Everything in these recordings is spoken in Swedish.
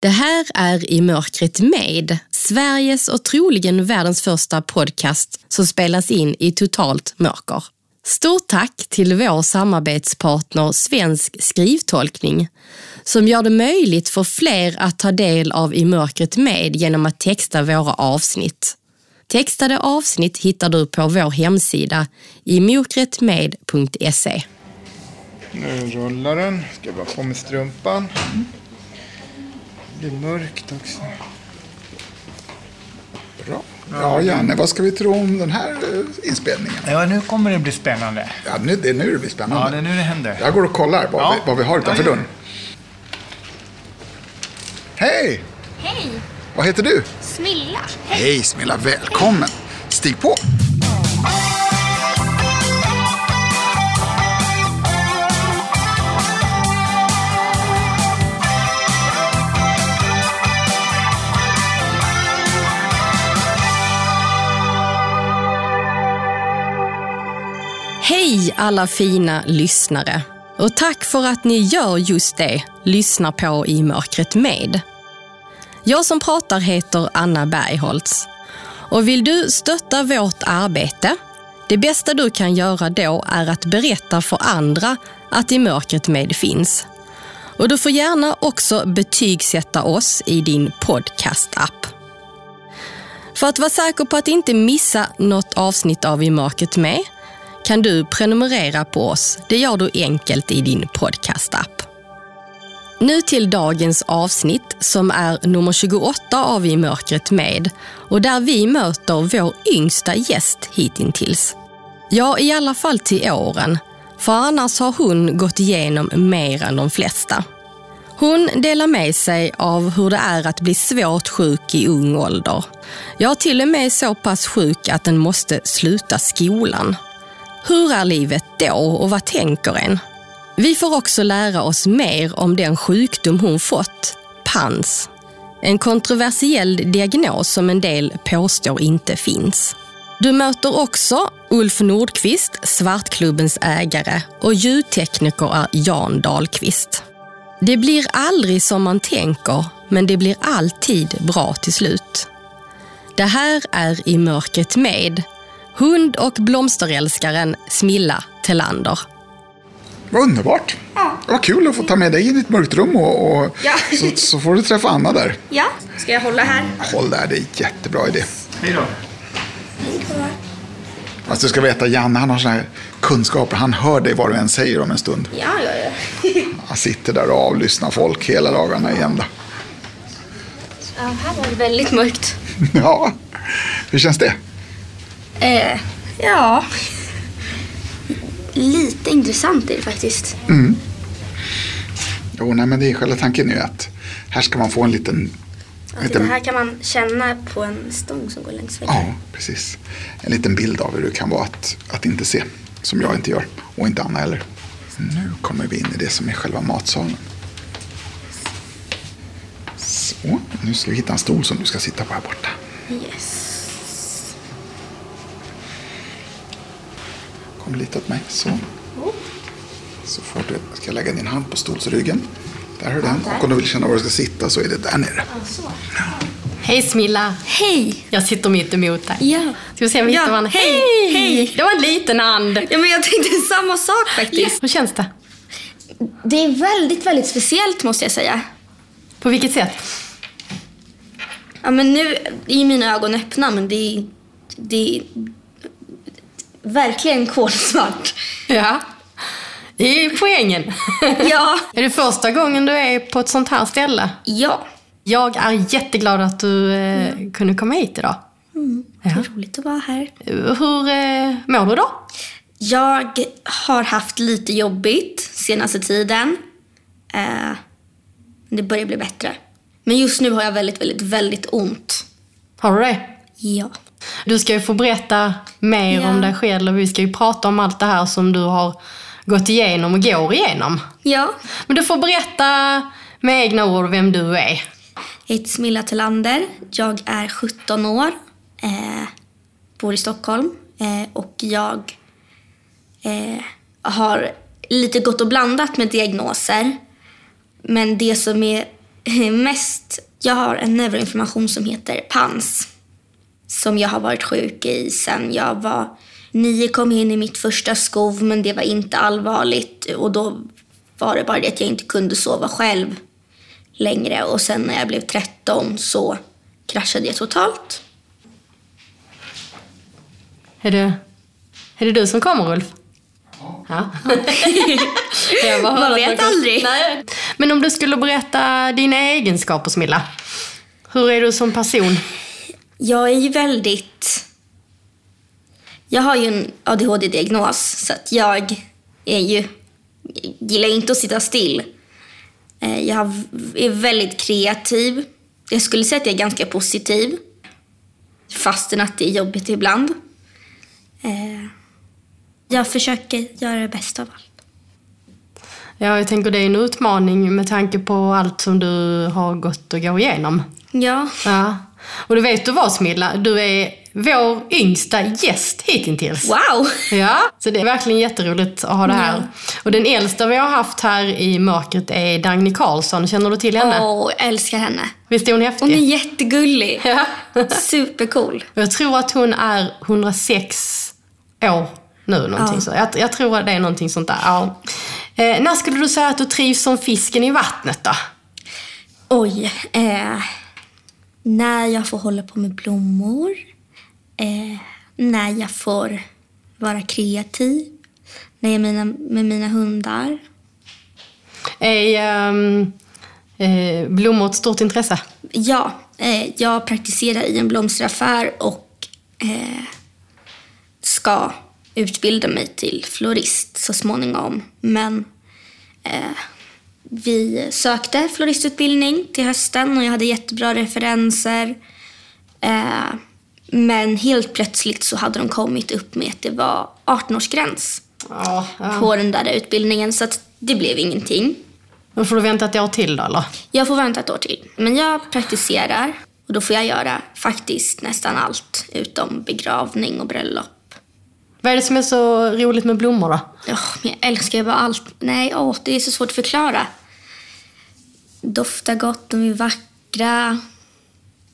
Det här är I mörkret med, Sveriges och troligen världens första podcast som spelas in i totalt mörker. Stort tack till vår samarbetspartner Svensk skrivtolkning som gör det möjligt för fler att ta del av I mörkret med genom att texta våra avsnitt. Textade avsnitt hittar du på vår hemsida i Nu rullar den. Ska bara på med strumpan. Det blir mörkt också. Bra. Ja, Janne, vad ska vi tro om den här eh, inspelningen? Ja, nu kommer det bli spännande. Ja, nu, det är nu det blir spännande. Ja, det är nu det händer. Jag går och kollar vad, Ja. vi, vad vi har utanför Ja, ja. dörren. Hej! Hej! Vad heter du? Smilla. Hej Smilla, välkommen! Stig på! Hej alla fina lyssnare! Och tack för att ni gör just det, lyssnar på I mörkret med. Jag som pratar heter Anna Bergholtz. Och vill du stötta vårt arbete? Det bästa du kan göra då är att berätta för andra att I mörkret med finns. Och du får gärna också betygsätta oss i din podcast-app. För att vara säker på att inte missa något avsnitt av I mörkret med kan du prenumerera på oss. Det gör du enkelt i din podcast-app. Nu till dagens avsnitt som är nummer 28 av I mörkret med och där vi möter vår yngsta gäst hittills. Ja, i alla fall till åren, för annars har hon gått igenom mer än de flesta. Hon delar med sig av hur det är att bli svårt sjuk i ung ålder. Ja, till och med så pass sjuk att den måste sluta skolan. Hur är livet då och vad tänker en? Vi får också lära oss mer om den sjukdom hon fått, PANS. En kontroversiell diagnos som en del påstår inte finns. Du möter också Ulf Nordqvist, Svartklubbens ägare och ljudtekniker är Jan Dahlqvist. Det blir aldrig som man tänker, men det blir alltid bra till slut. Det här är I mörkret med hund och blomsterälskaren Smilla Tellander. Vad underbart! Vad kul att få ta med dig in i ett mörkt rum och, och Ja. så, så får du träffa Anna där. Ja, ska jag hålla här? Håll där, det är en jättebra idé. Hej då. Fast du ska veta, Janne han har såna här kunskaper. Han hör dig vad du än säger om en stund. Ja, ja, ja. Han sitter där och avlyssnar folk hela dagarna i ända. ja här var det väldigt mörkt. Ja, hur känns det? Eh, ja. Lite intressant är det faktiskt. Jo, nej, men det är själva tanken ju att här ska man få en liten... Och liten det här kan man känna på en stång som går längs väggen. ja, precis. En liten bild av hur det kan vara att, att inte se. Som jag inte gör. Och inte Anna heller. Nu kommer vi in i det som är själva matsalen. Så, nu ska vi hitta en stol som du ska sitta på här borta. Yes. Kom lite åt mig. Så. Så får du, ska jag lägga din hand på stolsryggen. Där har du den. Och om du vill känna var du ska sitta så är det där nere. Hej Smilla! Hej! Jag sitter mitt emot dig. Ja. Ska vi se om vi Ja, hittar varandra? hej, Hej! Det var en liten and. Ja, men jag tänkte samma sak faktiskt. Hur känns det? Det är väldigt, väldigt speciellt måste jag säga. På vilket sätt? Ja, men nu är ju mina ögon öppna, men det är, det är verkligen kolsvart. Ja. Det är poängen. Ja. är det första gången du är på ett sånt här ställe? Ja. Jag är jätteglad att du eh, kunde komma hit idag. Det är roligt att vara här. Hur eh, mår du då? Jag har haft lite jobbigt senaste tiden. Eh, det börjar bli bättre. Men just nu har jag väldigt, väldigt, väldigt ont. Har du det? Ja. Du ska ju få berätta mer Ja. om dig själv och vi ska ju prata om allt det här som du har gått igenom och går igenom. Ja. Men du får berätta med egna ord vem du är. Jag heter Smilla Tillander. Jag är 17 år. Eh, bor i Stockholm. Eh, och jag eh, har lite gått och blandat med diagnoser. Men det som är mest, jag har en neuroinflammation som heter PANS. Som jag har varit sjuk i sen jag var nio, kom in i mitt första skov men det var inte allvarligt. Och då var det bara det att jag inte kunde sova själv längre. Och sen när jag blev 13 så kraschade jag totalt. Är det, är det du som kommer Ulf? Ja. Jag bara Man vet aldrig. Nej. Men om du skulle berätta dina egenskaper Smilla. Hur är du som person? Jag är ju väldigt... Jag har ju en ADHD-diagnos så att jag är ju... gillar inte att sitta still. Eh, Jag är väldigt kreativ. Jag skulle säga att jag är ganska positiv. Fastän att det är jobbigt ibland. Eh, Jag försöker göra det bästa av allt. Ja, jag tänker det är en utmaning med tanke på allt som du har gått och gå igenom. Ja, Ja. Och du vet du vad Smilla? Du är vår yngsta gäst hittills. wow! Ja, så det är verkligen jätteroligt att ha det här. Ja. Och den äldsta vi har haft här i mörkret är Dagny Karlsson. Känner du till henne? Åh, jag älskar henne. Visst är hon häftig? Hon är jättegullig. Ja. Supercool. Jag tror att hon är 106 år nu. Någonting Ja. så. Jag, jag tror att det är någonting sånt där. Ja. Eh, när skulle du säga att du trivs som fisken i vattnet då? Oj. Eh, när jag får hålla på med blommor. Eh, när jag får vara kreativ. När jag är mina, med mina hundar. Är ehm, eh, blommor ett stort intresse? Ja, eh, jag praktiserar i en blomsteraffär och eh, ska utbilda mig till florist så småningom. Men eh, vi sökte floristutbildning till hösten och jag hade jättebra referenser. Eh, men helt plötsligt så hade de kommit upp med att det var 18-årsgräns Ja. ja. på den där utbildningen så det blev ingenting. Då får du vänta ett år till då eller? Jag får vänta ett år till. Men jag praktiserar och då får jag göra faktiskt nästan allt utom begravning och bröllop. Vad är det som är så roligt med blommor då? Oh, men jag älskar ju bara allt. Nej, åh, det är så svårt att förklara. Doftar gott, de är vackra.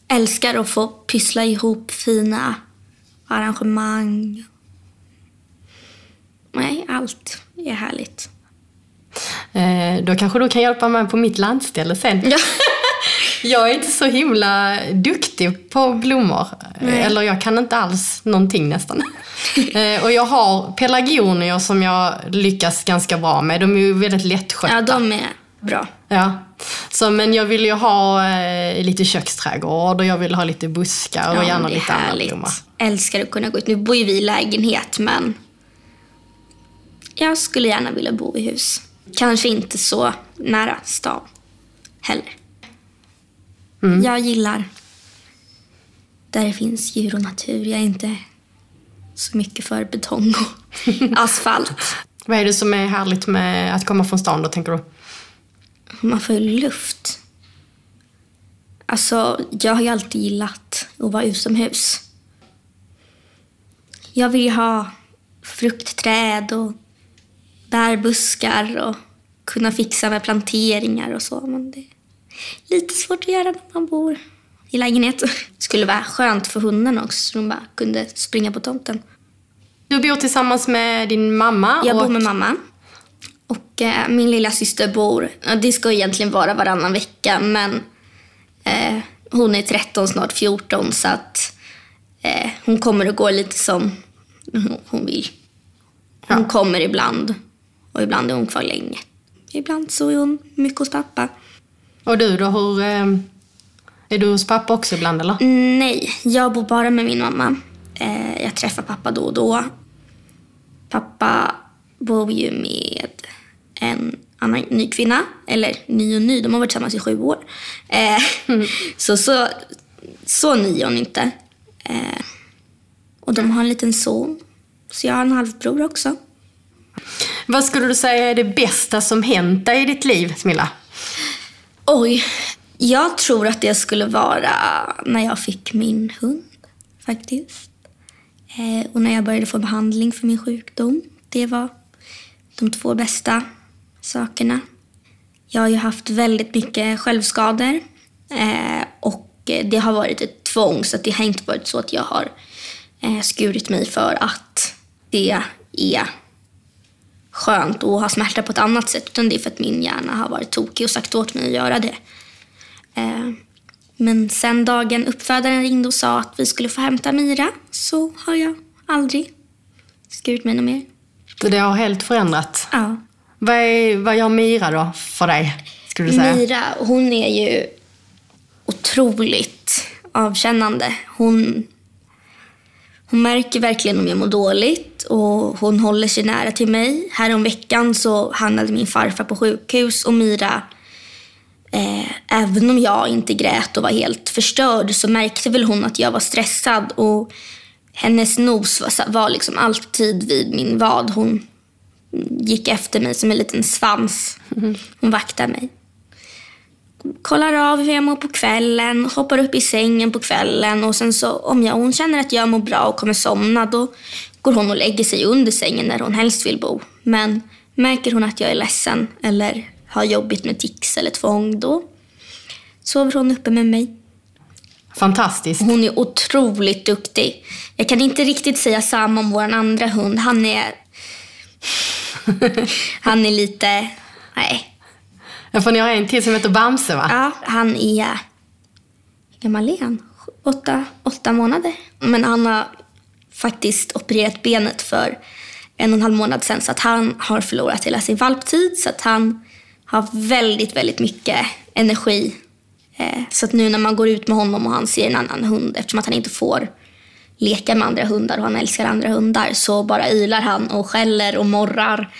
Älskar att få pyssla ihop fina arrangemang. Nej, allt är härligt. Eh, då kanske du kan hjälpa mig på mitt landställe sen. Ja. Jag är inte så himla duktig på blommor. Nej. Eller jag kan inte alls någonting nästan. Eh, och jag har pelargonier som jag lyckas ganska bra med. De är ju väldigt lättskötta. ja, de är bra. Ja. Så, men jag vill ju ha eh, lite köksträdgård och jag vill ha lite buskar och Ja, gärna lite härligt. blommor. Älskar att kunna gå ut. Nu bor ju vi i lägenhet, men jag skulle gärna vilja bo i hus. Kanske inte så nära stan heller. Mm. Jag gillar där det finns djur och natur. Jag är inte så mycket för betong och asfalt. Vad är det som är härligt med att komma från stan då, tänker du? Man får ju luft. Alltså, jag har ju alltid gillat att vara utomhus. Jag vill ju ha fruktträd och bärbuskar och kunna fixa med planteringar och så. Men det är lite svårt att göra när man bor i lägenhet. Det skulle vara skönt för hunden också, så de bara kunde springa på tomten. Du bor tillsammans med din mamma Jag och bor med mamma. Och eh, min lilla syster bor, det ska egentligen vara varannan vecka, men eh, hon är 13, snart 14, så att eh, hon kommer och går lite som hon- vill. Hon Ja. kommer ibland och ibland är hon kvar länge. Ibland så är hon mycket hos pappa. Och du då, hur... Eh, är du hos pappa också ibland eller? Nej, jag bor bara med min mamma. Eh, jag träffar pappa då och då. Pappa bor ju med en annan ny kvinna. Eller ny och ny, de har varit tillsammans i sju år. Eh, så, så, så ny är hon inte. Eh, och de har en liten son. Så jag har en halvbror också. Vad skulle du säga är det bästa som hänt dig i ditt liv, Smilla? Oj, jag tror att det skulle vara när jag fick min hund faktiskt. Eh, och när jag började få behandling för min sjukdom. Det var de två bästa sakerna. Jag har ju haft väldigt mycket självskador eh, och det har varit ett tvång så att det har inte varit så att jag har eh, skurit mig för att det är skönt att ha smärta på ett annat sätt utan det är för att min hjärna har varit tokig och sagt åt mig att göra det. Eh, men sen dagen uppfödaren ringde och sa att vi skulle få hämta Mira så har jag aldrig skurit mig något mer. Så det har helt förändrat? Ja. Vad, är, vad gör Mira då för dig? Skulle du säga? Mira, hon är ju otroligt avkännande. Hon, hon märker verkligen om jag mår dåligt och hon håller sig nära till mig. Häromveckan så hamnade min farfar på sjukhus och Mira, eh, även om jag inte grät och var helt förstörd så märkte väl hon att jag var stressad och hennes nos var, var liksom alltid vid min vad. Hon gick efter mig som en liten svans. Hon vaktar mig kollar av hur jag mår på kvällen, hoppar upp i sängen på kvällen och sen så om jag, hon känner att jag mår bra och kommer somna då går hon och lägger sig under sängen där hon helst vill bo. Men märker hon att jag är ledsen eller har jobbigt med tics eller tvång då sover hon uppe med mig. Fantastiskt. Hon är otroligt duktig. Jag kan inte riktigt säga samma om vår andra hund. Han är... han är lite... Nej, Ja, för ni har en till som heter Bamse va? Ja, han är... Hur gammal är han? Åtta, åtta månader. Men han har faktiskt opererat benet för en och en halv månad sedan så att han har förlorat hela sin valptid så att han har väldigt, väldigt mycket energi. Eh, så att nu när man går ut med honom och han ser en annan hund eftersom att han inte får leka med andra hundar och han älskar andra hundar så bara ylar han och skäller och morrar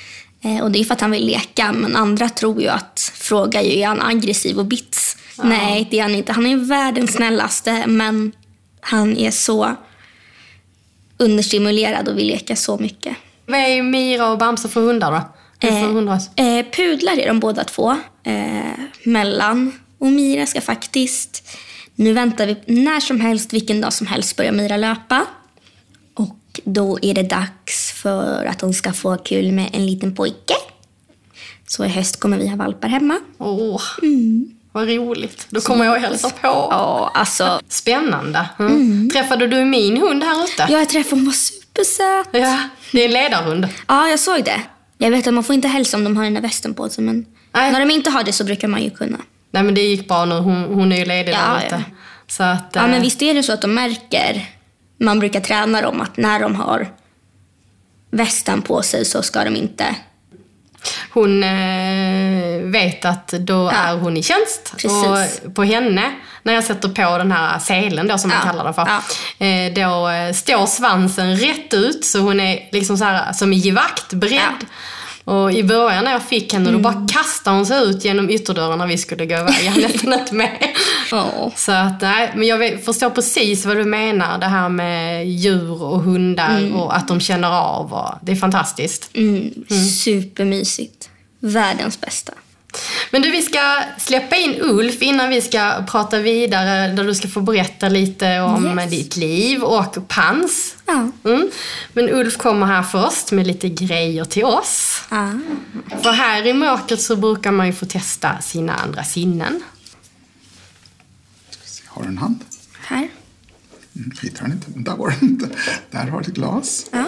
Eh, och det är för att han vill leka, men andra tror ju att, frågar ju, är han aggressiv och bits? Ja. Nej, det är han inte. Han är världens snällaste, men han är så understimulerad och vill leka så mycket. Vad är Mira och Bamse för hundar då? Eh, eh, pudlar är de båda två. Eh, mellan. Och Mira ska faktiskt, nu väntar vi när som helst, vilken dag som helst, börjar Mira löpa. Då är det dags för att hon ska få kul med en liten pojke. Så i höst kommer vi ha valpar hemma. Åh, mm. vad roligt. Då kommer jag och hälsa på. Ja, alltså. Spännande. Mm. Mm. Träffade du min hund här ute? Ja, jag träffade hon var supersöt. Ja, det är en ledarhund. Ja, jag såg det. Jag vet att man får inte hälsa om de har den där västen på sig, men Nej. när de inte har det så brukar man ju kunna. Nej, men det gick bra nu. Hon, hon är ju ledig ja, där ute. Ja. Så att, ja, men eh, visst är det så att de märker man brukar träna dem att när de har västen på sig så ska de inte hon eh, vet att då ja. är hon i tjänst. Precis. Och på henne, när jag sätter på den här selen då som ja. man kallar det för, ja. eh, då står svansen rätt ut så hon är liksom så här, som i givakt, beredd. Och i början när jag fick henne, mm. då bara kastade hon sig ut genom ytterdörren när vi skulle gå iväg. Jag hann nästan inte med. Oh. Så att, nej, men jag förstår precis vad du menar. Det här med djur och hundar mm. och att de känner av. Och, det är fantastiskt. Mm. mm. Supermysigt. Världens bästa. Men du, vi ska släppa in Ulf innan vi ska prata vidare där du ska få berätta lite om yes. ditt liv och Pans. Ja. Mm. Men Ulf kommer här först med lite grejer till oss. Ja. För här i mörkret så brukar man ju få testa sina andra sinnen. Har du en hand? Här. Mm, hittar den inte, men där var den inte. Där har du ett glas. Ja.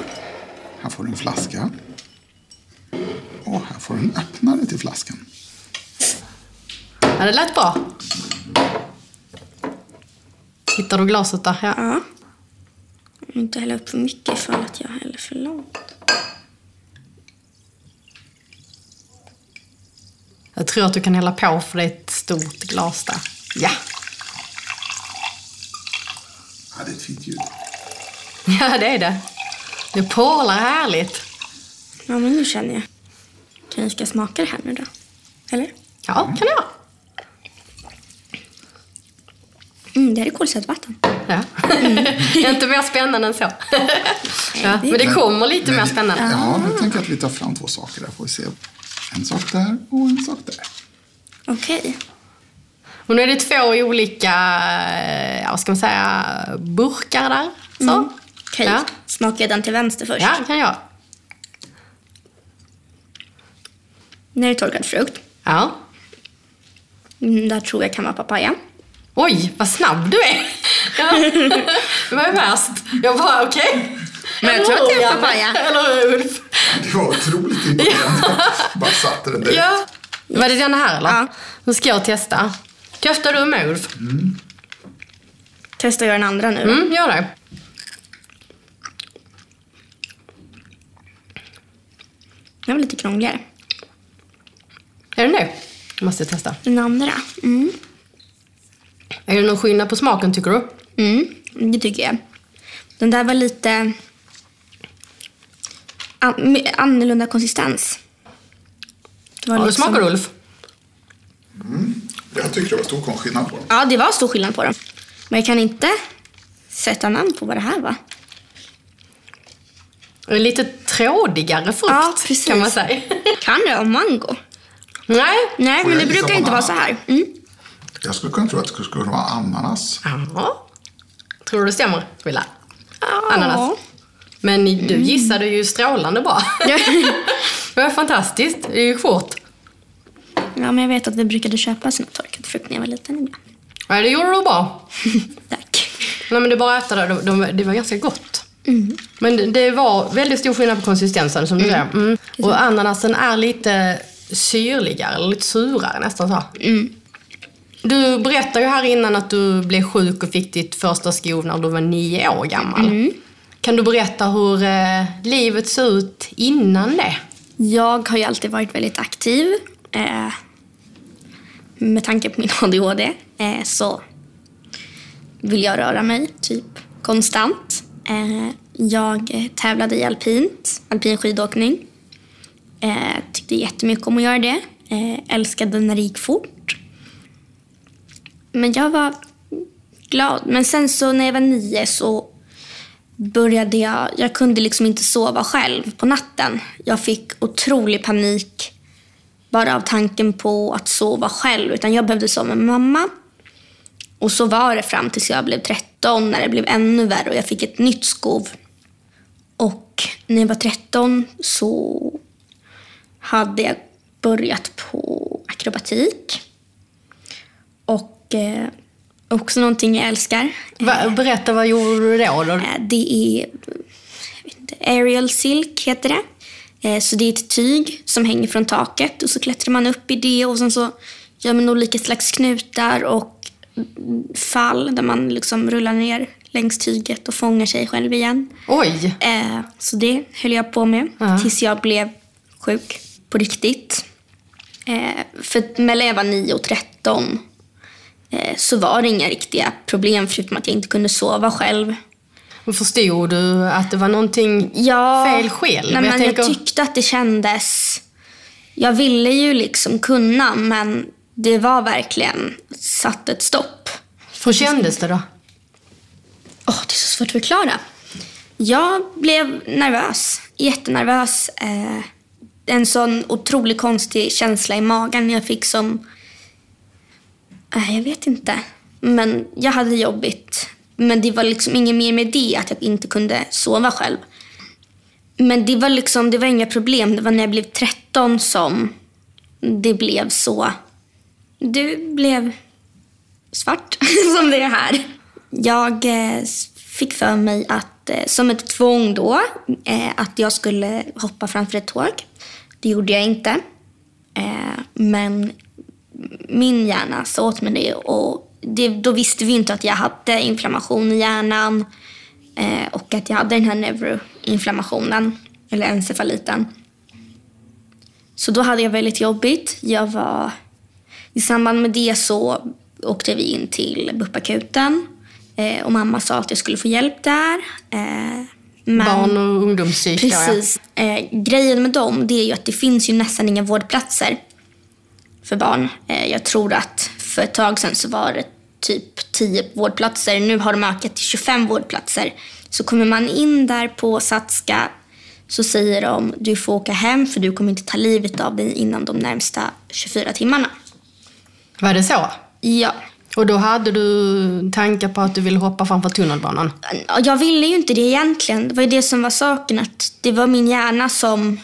Här får du en flaska. Och här får du en öppnare till flaskan. Ja, det lät bra. Hittar du glaset där? Ja. ja. Inte hälla upp för mycket ifall att jag häller för långt. Jag tror att du kan hälla på för det är ett stort glas där. Ja. Ja, det är ett fint ljud. Ja, det är det. Det porlar härligt. Ja, men nu känner jag. Kan jag ska smaka det här nu då? Eller? Ja, kan jag. Mm, det här är kolsyrat Ja. Mm. det är inte mer spännande än så. ja, men det kommer lite men, mer spännande. Ja, jag tänker att vi tar fram två saker där. Får vi se. En sak där och en sak där. Okej. Okay. Och nu är det två olika, ja, vad ska man säga, burkar där. Så. Mm. Okej, okay. ja. smakar den till vänster först? Ja, kan jag. Nu är det torkad frukt. Ja. Mm, där tror jag kan vara papaya. Oj, vad snabb du är! Ja. Vad är värst? Jag bara, okej. Men jag tror att det är papaya. Eller Ulf. Det var otroligt imponerande. Bara satte den direkt. Ja. Var det den här eller? Ja. Nu ska jag testa. Testar du med Ulf? Testa att göra den andra nu. Mm, gör det. Den var lite krångligare. Är den det? Måste jag testa. Den andra? Mm. Är det någon skillnad på smaken tycker du? Mm, det tycker jag. Den där var lite an- annorlunda konsistens. Det var Ja, liksom- smakar Ulf. Jag tycker det var stor skillnad på dem. Ja, det var stor skillnad på dem. Men jag kan inte sätta namn på vad det här var. En lite trådigare frukt Ja, precis. kan man säga. Kan det om mango? Nej. Nej, men det brukar på inte vara så här. Mm. Jag skulle kunna tro att det skulle vara ananas. Ja. Tror du det stämmer, Willa? Ananas. Men du gissade ju strålande bra. det var fantastiskt. Det gick fort. Ja, men jag vet att vi brukade köpa såna torkad frukt när jag var liten ibland. Ja, det gjorde du bra. Tack. Nej, men det är bara att äta det. De, de, det var ganska gott. Men det, det var väldigt stor skillnad på konsistensen som du säger. Mm. Och ananasen är lite syrligare, eller lite surare nästan så. Du berättade ju här innan att du blev sjuk och fick ditt första skov när du var nio år gammal. Kan du berätta hur eh, livet såg ut innan det? Jag har ju alltid varit väldigt aktiv. Eh, med tanke på min ADHD eh, så vill jag röra mig typ konstant. Eh, jag tävlade i alpint, alpin skidåkning. Eh, tyckte jättemycket om att göra det. Eh, älskade när det gick fort. Men jag var glad. Men sen så när jag var nio så började jag... Jag kunde liksom inte sova själv på natten. Jag fick otrolig panik bara av tanken på att sova själv. Utan jag behövde sova med mamma. Och så var det fram tills jag blev 13 när det blev ännu värre och jag fick ett nytt skov. Och när jag var 13 så hade jag börjat på akrobatik. Och eh, också någonting jag älskar. Va, berätta, vad gjorde du då? då? Eh, Det är inte, aerial silk heter det. Eh, Så det är ett tyg som hänger från taket och så klättrar man upp i det och sen så gör man olika slags knutar och fall där man liksom rullar ner längs tyget och fångar sig själv igen. Oj! Eh, Så det höll jag på med Ja. tills jag blev sjuk på riktigt. Eh, För mellan jag var 9 och 13 eh, så var det inga riktiga problem förutom att jag inte kunde sova själv. Förstod du att det var någonting Ja, fel själv? Nej, men jag, tänker- tyckte att det kändes... Jag ville ju liksom kunna, men det var verkligen satt ett stopp. Hur kändes det då? Åh, det är så svårt att förklara. Jag blev nervös. Jättenervös. Eh, en sån otroligt konstig känsla i magen jag fick som... Jag vet inte. Men jag hade det jobbigt. Men det var liksom inget mer med det, att jag inte kunde sova själv. Men det var liksom, det var inga problem. Det var när jag blev 13 som det blev så. Du blev svart som det är här. Jag eh, fick för mig att, eh, som ett tvång då, eh, att jag skulle hoppa framför ett tåg. Det gjorde jag inte. Men min hjärna sa åt mig det och det, då visste vi inte att jag hade inflammation i hjärnan eh, och att jag hade den här neuroinflammationen, eller encefaliten. Så då hade jag väldigt jobbigt. Jag var, I samband med det så åkte vi in till BUP-akuten eh, och mamma sa att jag skulle få hjälp där. Eh, men- Barn och ungdomspsyk ja. Precis. Eh, grejen med dem det är ju att det finns ju nästan inga vårdplatser för barn. Eh, jag tror att för ett tag sedan så var det typ 10 vårdplatser. Nu har de ökat till 25 vårdplatser. Så kommer man in där på Satska så säger de du får åka hem för du kommer inte ta livet av dig innan de närmsta 24 timmarna. Var det så? Ja. Och då hade du tankar på att du ville hoppa framför tunnelbanan? Jag ville ju inte det egentligen. Det var ju det som var saken. Att det var min hjärna som...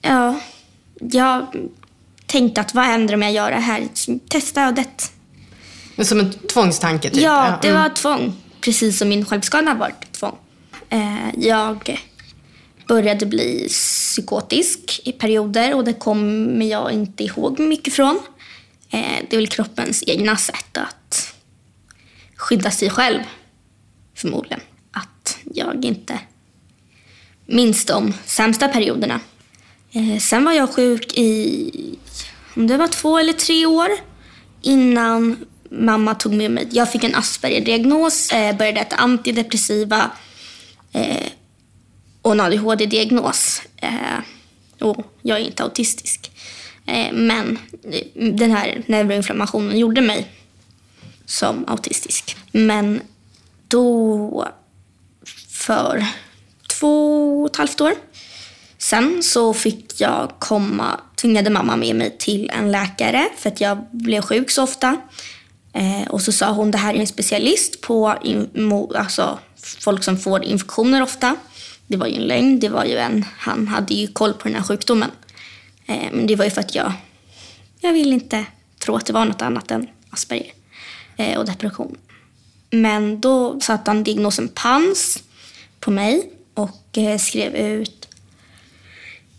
Ja, jag tänkte att vad händer om jag gör det här? Testa ödet. Som en tvångstanke typ? Ja, det mm. var tvång. Precis som min självskada var ett tvång. Eh, jag började bli psykotisk i perioder och det kommer jag inte ihåg mycket från. Eh, det är väl kroppens egna sätt att skydda sig själv, förmodligen. Att jag inte minns de sämsta perioderna. Eh, sen var jag sjuk i, om det var två eller tre år innan mamma tog med mig. Jag fick en Asperger-diagnos, eh, började äta antidepressiva eh, och en ADHD-diagnos. Eh, och jag är inte autistisk. Eh, men den här neuroinflammationen gjorde mig som autistisk. Men då, för två och ett halvt år sen så fick jag komma, tvingade mamma med mig till en läkare för att jag blev sjuk så ofta. Eh, och så sa hon det här är en specialist på in, alltså, folk som får infektioner ofta. Det var ju en lögn. Det var ju en, han hade ju koll på den här sjukdomen. Eh, men det var ju för att jag, jag vill inte tro att det var något annat än Asperger eh, och depression. Men då satte han diagnosen PANS på mig och eh, skrev ut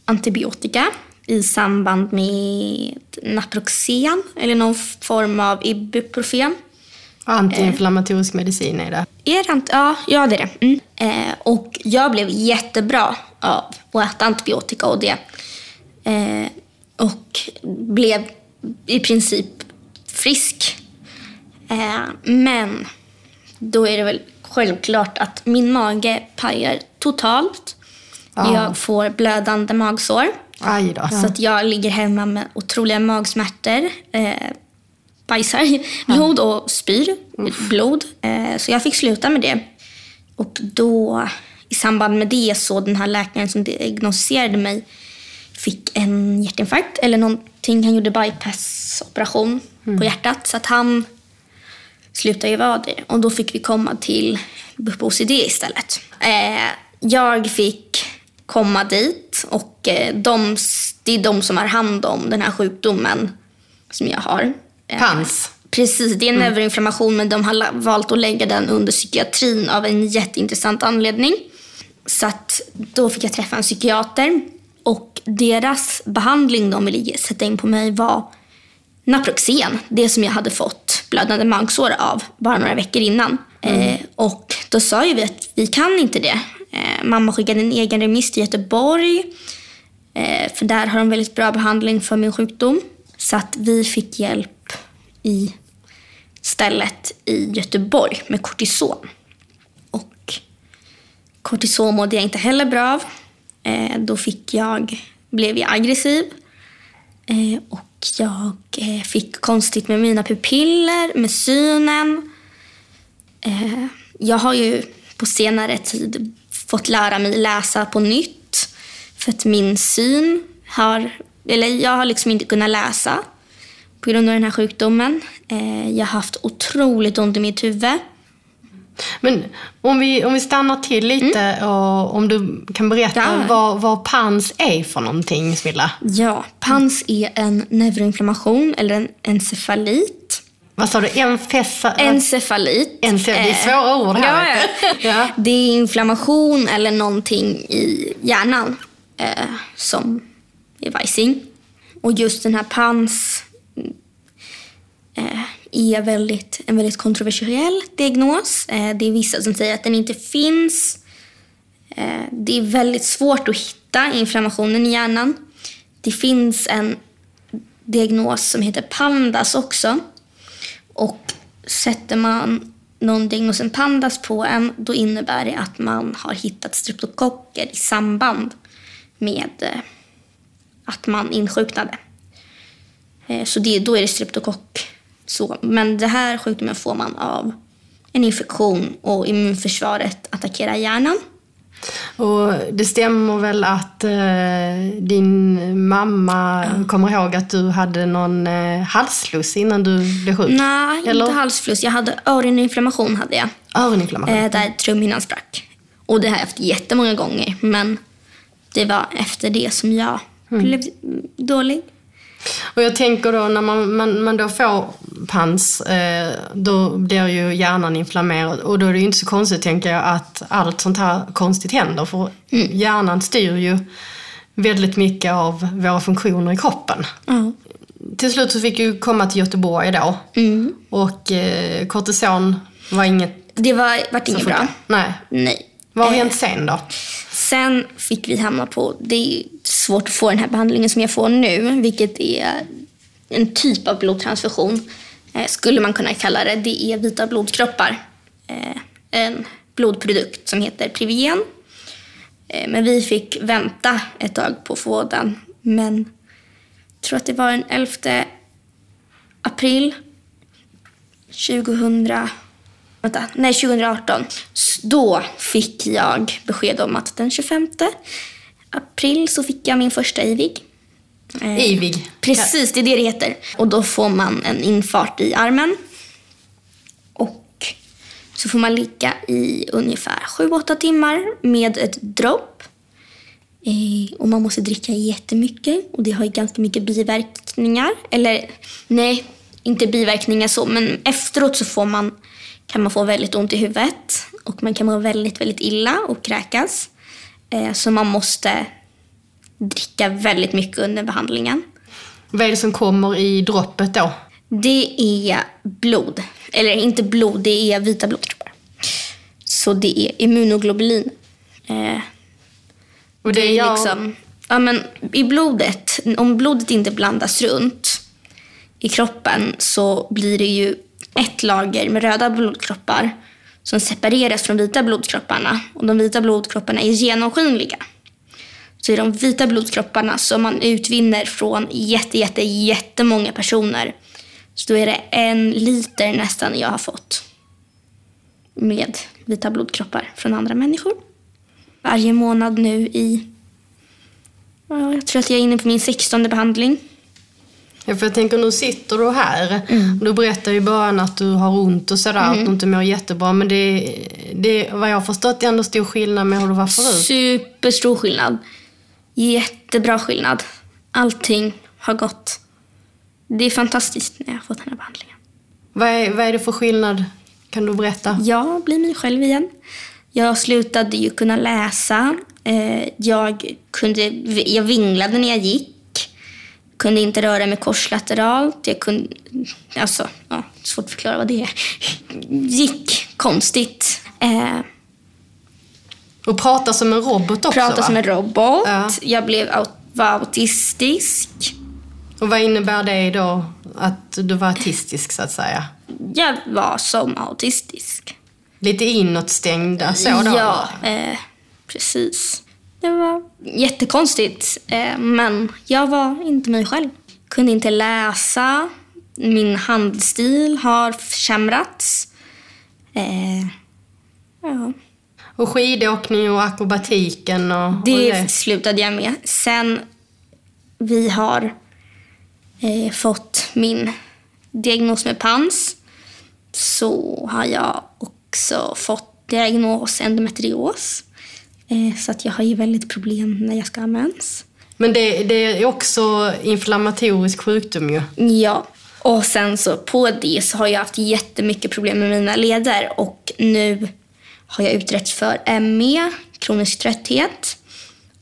antibiotika i samband med Naproxen eller någon form av Ibuprofen. Antiinflammatorisk medicin är det. Är det ja, ja, det är det. Mm. Eh, och jag blev jättebra av att äta antibiotika och det. Eh, och blev i princip frisk. Eh, men då är det väl självklart att min mage pajar totalt. Ja. Jag får blödande magsår. Aj då. Så att jag ligger hemma med otroliga magsmärtor. Eh, bajsar blod och spyr blod. Eh, så jag fick sluta med det. Och då, i samband med det, så den här läkaren som diagnostiserade mig fick en hjärtinfarkt eller någonting. Han gjorde bypassoperation på hjärtat. Så att han slutade ju vara det. Och då fick vi komma till BUP OCD istället. Eh, jag fick komma dit och eh, de, det är de som har hand om den här sjukdomen som jag har. Eh, Pans. Precis, det är en neuroinflammation men de har valt att lägga den under psykiatrin av en jätteintressant anledning. Så att då fick jag träffa en psykiater och deras behandling de ville sätta in på mig var Naproxen, det som jag hade fått blödande magsår av bara några veckor innan. Eh, och då sa ju vi att vi kan inte det. Eh, mamma skickade en egen remiss till Göteborg. Eh, för där har de väldigt bra behandling för min sjukdom. Så att vi fick hjälp i stället i Göteborg med kortison. Och kortison mådde jag inte heller bra av. Eh, då fick jag, blev jag aggressiv. Eh, och jag eh, fick konstigt med mina pupiller, med synen. Eh, jag har ju på senare tid fått lära mig läsa på nytt. För att min syn har... Eller jag har liksom inte kunnat läsa på grund av den här sjukdomen. Eh, jag har haft otroligt ont i mitt huvud. Men om vi, om vi stannar till lite och om du kan berätta Ja. vad, vad PANS är för någonting, Smilla. Ja, PANS är en neuroinflammation eller en encefalit. Vad sa du? Enfesa... Encefalit. Ence- det är Eh, svåra ord här. Ja. ja. Det är inflammation eller någonting i hjärnan eh, som är vajsing. Och just den här PANS eh, är väldigt, en väldigt kontroversiell diagnos. Eh, det är vissa som säger att den inte finns. Eh, det är väldigt svårt att hitta inflammationen i hjärnan. Det finns en diagnos som heter PANDAS också. Och sätter man någon diagnosen PANDAS på en, då innebär det att man har hittat streptokocker i samband med eh, att man insjuknade. Eh, så det, då är det streptokock. Så, men det här sjukdomen får man av en infektion och immunförsvaret attackerar hjärnan. Och det stämmer väl att eh, din mamma kommer ihåg att du hade någon eh, halsfluss innan du blev sjuk? Nej, Eller? inte halsfluss. Jag hade öroninflammation. Hade jag. Öroninflammation? Eh, där trumhinnan sprack. Och det har jag haft jättemånga gånger. Men det var efter det som jag Mm. blev dålig. Och jag tänker då när man, man, man då får pans, eh, då blir ju hjärnan inflammerad. Och då är det ju inte så konstigt, tänker jag, att allt sånt här konstigt händer. För Mm. hjärnan styr ju väldigt mycket av våra funktioner i kroppen. Till slut så fick du komma till Göteborg då. Mm. Och eh, kortison var inget Det var, vart inget bra. Nej. Nej. Vad har Eh, hänt sen då? Sen fick vi hamna på, det svårt att få den här behandlingen som jag får nu, vilket är en typ av blodtransfusion. Eh, skulle man kunna kalla det. Det är vita blodkroppar. Eh, en blodprodukt som heter Privigen. Eh, men vi fick vänta ett tag på att få den. Men jag tror att det var den 11 april 2000 Vänta, nej 2018. Då fick jag besked om att den 25 april så fick jag min första IVIG. Eh, Ivig. Precis, det är det det heter. Och då får man en infart i armen. Och så får man ligga i ungefär 7-8 timmar med ett dropp. Eh, och man måste dricka jättemycket och det har ju ganska mycket biverkningar. Eller nej, inte biverkningar så, men efteråt så får man, kan man få väldigt ont i huvudet och man kan må väldigt, väldigt illa och kräkas. Eh, så man måste dricka väldigt mycket under behandlingen. Vad är det som kommer i droppet då? Det är blod. Eller inte blod, det är vita blodkroppar. Så det är immunoglobulin. Eh, Och det är gör- liksom, ja, men I blodet, om blodet inte blandas runt i kroppen så blir det ju ett lager med röda blodkroppar som separeras från vita blodkropparna. Och de vita blodkropparna är genomskinliga. Så är de vita blodkropparna som man utvinner från jätte, jätte, jättemånga personer. Så då är det en liter nästan jag har fått med vita blodkroppar från andra människor. Varje månad nu i... Jag tror att jag är inne på min 16 behandling. Ja, för jag tänker nu sitter du här. Mm. Du berättar ju i början att du har ont och sådär, att du inte mår jättebra. Men det, det vad jag har förstått är ändå stor skillnad med hur du var förut. Superstor skillnad. Jättebra skillnad. Allting har gått. Det är fantastiskt när jag har fått den här behandlingen. Vad är, vad är det för skillnad? Kan du berätta? Jag blir mig själv igen. Jag slutade ju kunna läsa. Eh, Jag, kunde, jag vinglade när jag gick. Kunde inte röra mig korslateralt. Jag kunde, alltså, ja, svårt att förklara vad det är. Gick konstigt. Eh, Och prata som en robot också Prata va? som en robot. Ja. Jag blev var autistisk. Och vad innebär det då? Att du var autistisk så att säga? Jag var som autistisk. Lite inåtstängda så då? Ja, eh, precis. Det var jättekonstigt, eh, men jag var inte mig själv. Kunde inte läsa. Min handstil har försämrats. Eh, ja. Och skidåkning och akrobatiken och och Det det. slutade jag med. Sen vi har eh, fått min diagnos med PANS så har jag också fått diagnos endometrios. Eh, så att jag har ju väldigt problem när jag ska ha mens. Men det, det är också inflammatorisk sjukdom ju. Ja, och sen så på det så har jag haft jättemycket problem med mina leder och nu har jag utretts för ME, kronisk trötthet.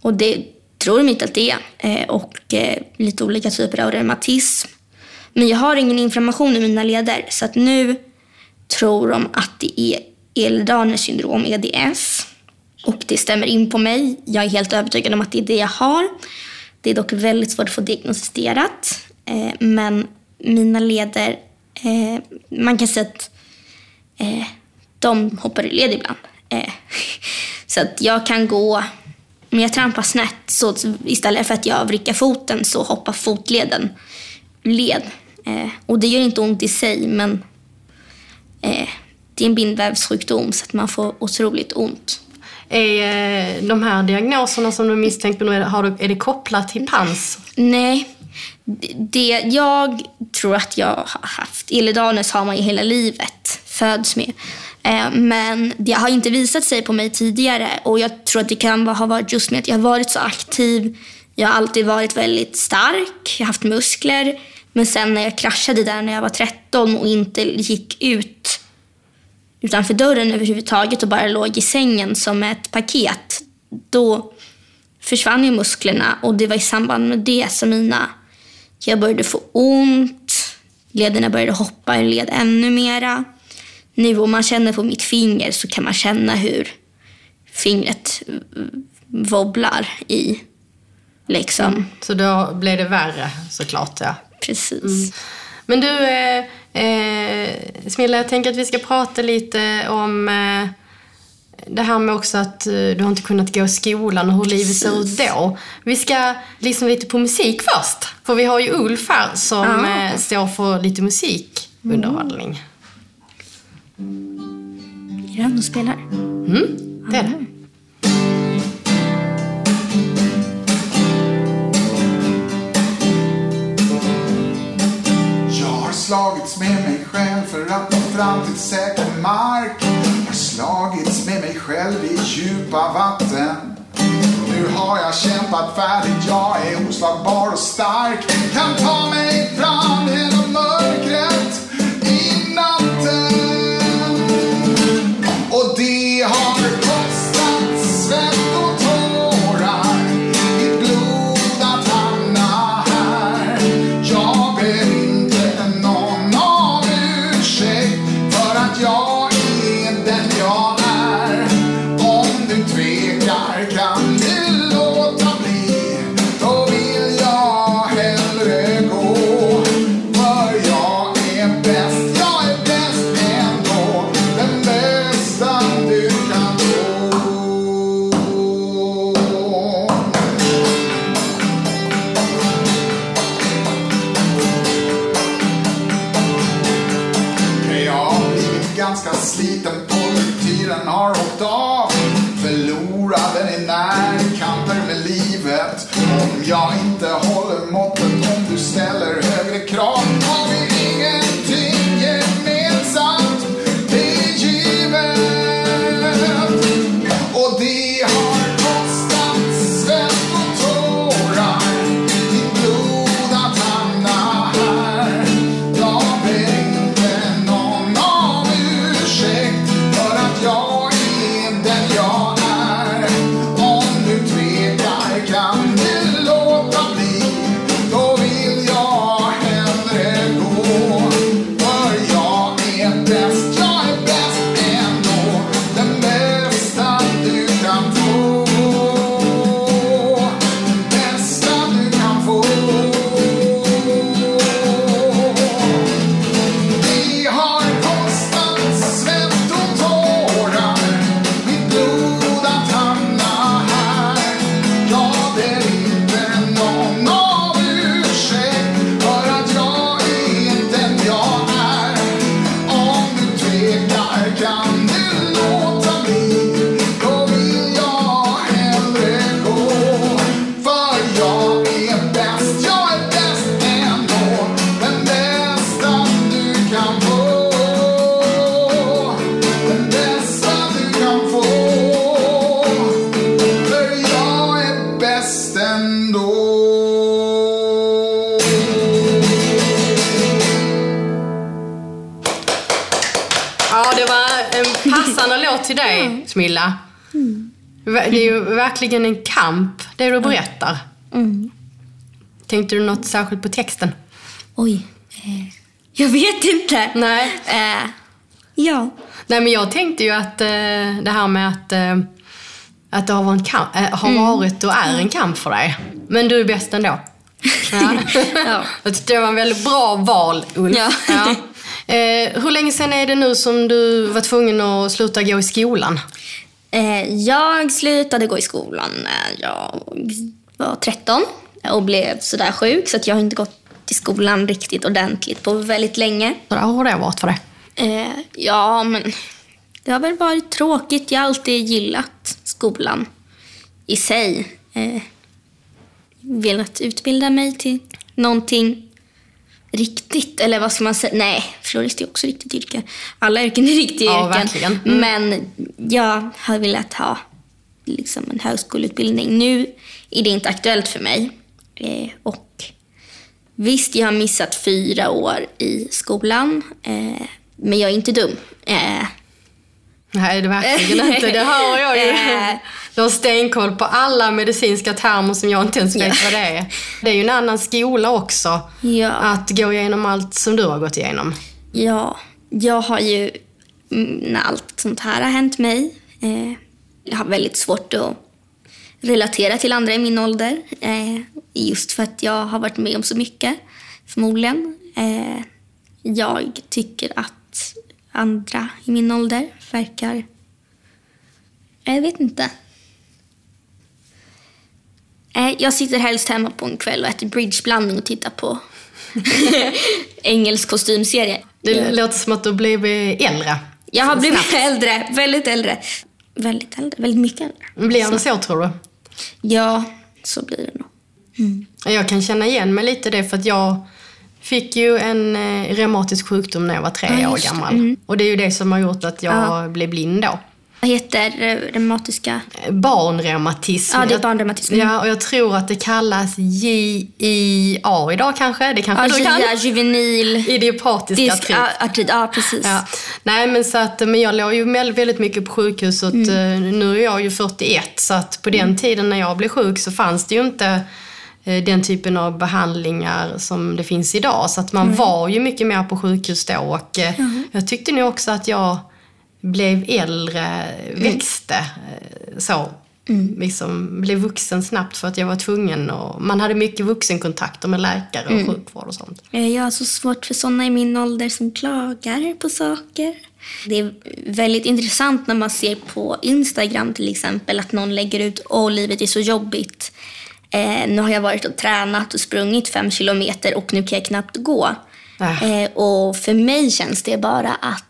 Och det tror de inte att det är. Eh, och eh, lite olika typer av reumatism. Men jag har ingen inflammation i mina leder så att nu tror de att det är Ehlers syndrom, EDS. Och det stämmer in på mig. Jag är helt övertygad om att det är det jag har. Det är dock väldigt svårt att få diagnostiserat. Eh, men mina leder, eh, man kan säga att eh, de hoppar ur led ibland. Eh, så att jag kan gå, om jag trampar snett så istället för att jag vrickar foten så hoppar fotleden ur led. Eh, och det gör inte ont i sig men eh, det är en bindvävssjukdom så att man får otroligt ont. Är eh, de här diagnoserna som du misstänkt nu, är, det kopplat till PANS? Nej, det jag tror att jag har haft, Ehlers har man ju hela livet, föds med. Eh, men det har inte visat sig på mig tidigare och jag tror att det kan ha varit just med att jag har varit så aktiv Jag har alltid varit väldigt stark, jag har haft muskler. Men sen när jag kraschade där när jag var 13 och inte gick ut utanför dörren överhuvudtaget och bara låg i sängen som ett paket, då försvann ju musklerna och det var i samband med det som mina... Jag började få ont, lederna började hoppa i led ännu mera. Nu om man känner på mitt finger så kan man känna hur fingret wobblar i. Liksom. Så då blev det värre såklart, ja. Precis. Men du, eh, Smilla, jag tänker att vi ska prata lite om eh, det här med också att eh, du har inte kunnat gå i skolan och hur livet ser ut då. Vi ska lyssna lite på musik först. För vi har ju Ulf här som Ja. eh, står för lite musikunderhållning. Är det han som spelar? Det är det. Slagits med mig själv för att nå fram till säker mark. Jag har slagits med mig själv i djupa vatten. Nu har jag kämpat färdigt, jag är oslagbar och stark. Kan ta mig fram genom mörkret något särskilt på texten? Oj. Eh, jag vet inte. Nej. Eh, ja. Nej, men jag tänkte ju att eh, det här med att, eh, att det har varit, kamp, eh, har varit och är en kamp för dig. Men du är bäst ändå. Ja. Ja. Jag tyckte det var en väldigt bra val, Ulf. Ja. Eh, hur länge sedan är det nu som du var tvungen att sluta gå i skolan? Jag slutade gå i skolan när jag var 13 och blev sådär sjuk så att jag har inte gått till skolan riktigt ordentligt på väldigt länge. Hur har det varit för dig? Eh, ja, men det har väl varit tråkigt. Jag har alltid gillat skolan i sig. Eh, velat utbilda mig till någonting riktigt. Eller vad ska man säga? Nej, florist är också riktigt yrke. Alla yrken är riktiga Ja, yrken. verkligen. Mm. Men jag har velat ha liksom en högskoleutbildning. Nu är det inte aktuellt för mig. Eh, och visst, jag har missat fyra år i skolan, eh, men jag är inte dum. Eh, Nej, det är verkligen inte. Det hör jag ju. Eh. Du har stenkoll på alla medicinska termer som jag inte ens vet vad det är. Det är ju en annan skola också. Ja. Att gå igenom allt som du har gått igenom. Ja, jag har ju, mm, när allt sånt här har hänt mig, eh, jag har väldigt svårt att relatera till andra i min ålder. Eh, just för att jag har varit med om så mycket, förmodligen. Eh, jag tycker att andra i min ålder verkar... Jag vet inte. Eh, jag sitter helst hemma på en kväll och äter bridgeblandning och tittar på engelsk kostymserie. Det låter som att du blivit äldre. Jag har blivit äldre, väldigt äldre. Väldigt äldre, väldigt mycket äldre. Blir det så tror du? Ja, så blir det nog. Jag kan känna igen mig lite i det för att jag fick ju en eh, reumatisk sjukdom när jag var tre Ja, år gammal. Och det är ju det som har gjort att jag Ja. blev blind då. Vad heter eh, reumatiska... Barnreumatism. Ja, det är barnreumatism. Ja, och jag tror att det kallas JIA idag kanske. Det kanske Ja, du kan? Juvenil... Idiopatiska Disk, artrit. artrit. Ja, precis. Ja. Nej, men så att, men jag låg ju väl- väldigt mycket på sjukhuset. Mm. Eh, Nu är jag ju 41, så att på den tiden när jag blev sjuk så fanns det ju inte eh, den typen av behandlingar som det finns idag. Så att man Mm. var ju mycket mer på sjukhus då. Och eh, jag tyckte nog också att jag blev äldre, Mm. växte eh, så. Liksom blev vuxen snabbt för att jag var tvungen. Och man hade mycket vuxenkontakter med läkare och Mm. sjukvård och sånt. Eh, Jag har så svårt för såna i min ålder som klagar på saker. Det är väldigt intressant när man ser på Instagram till exempel att någon lägger ut åh livet är så jobbigt. Eh, nu har jag varit och tränat och sprungit fem kilometer och nu kan jag knappt gå. Äh. Eh, och för mig känns det bara att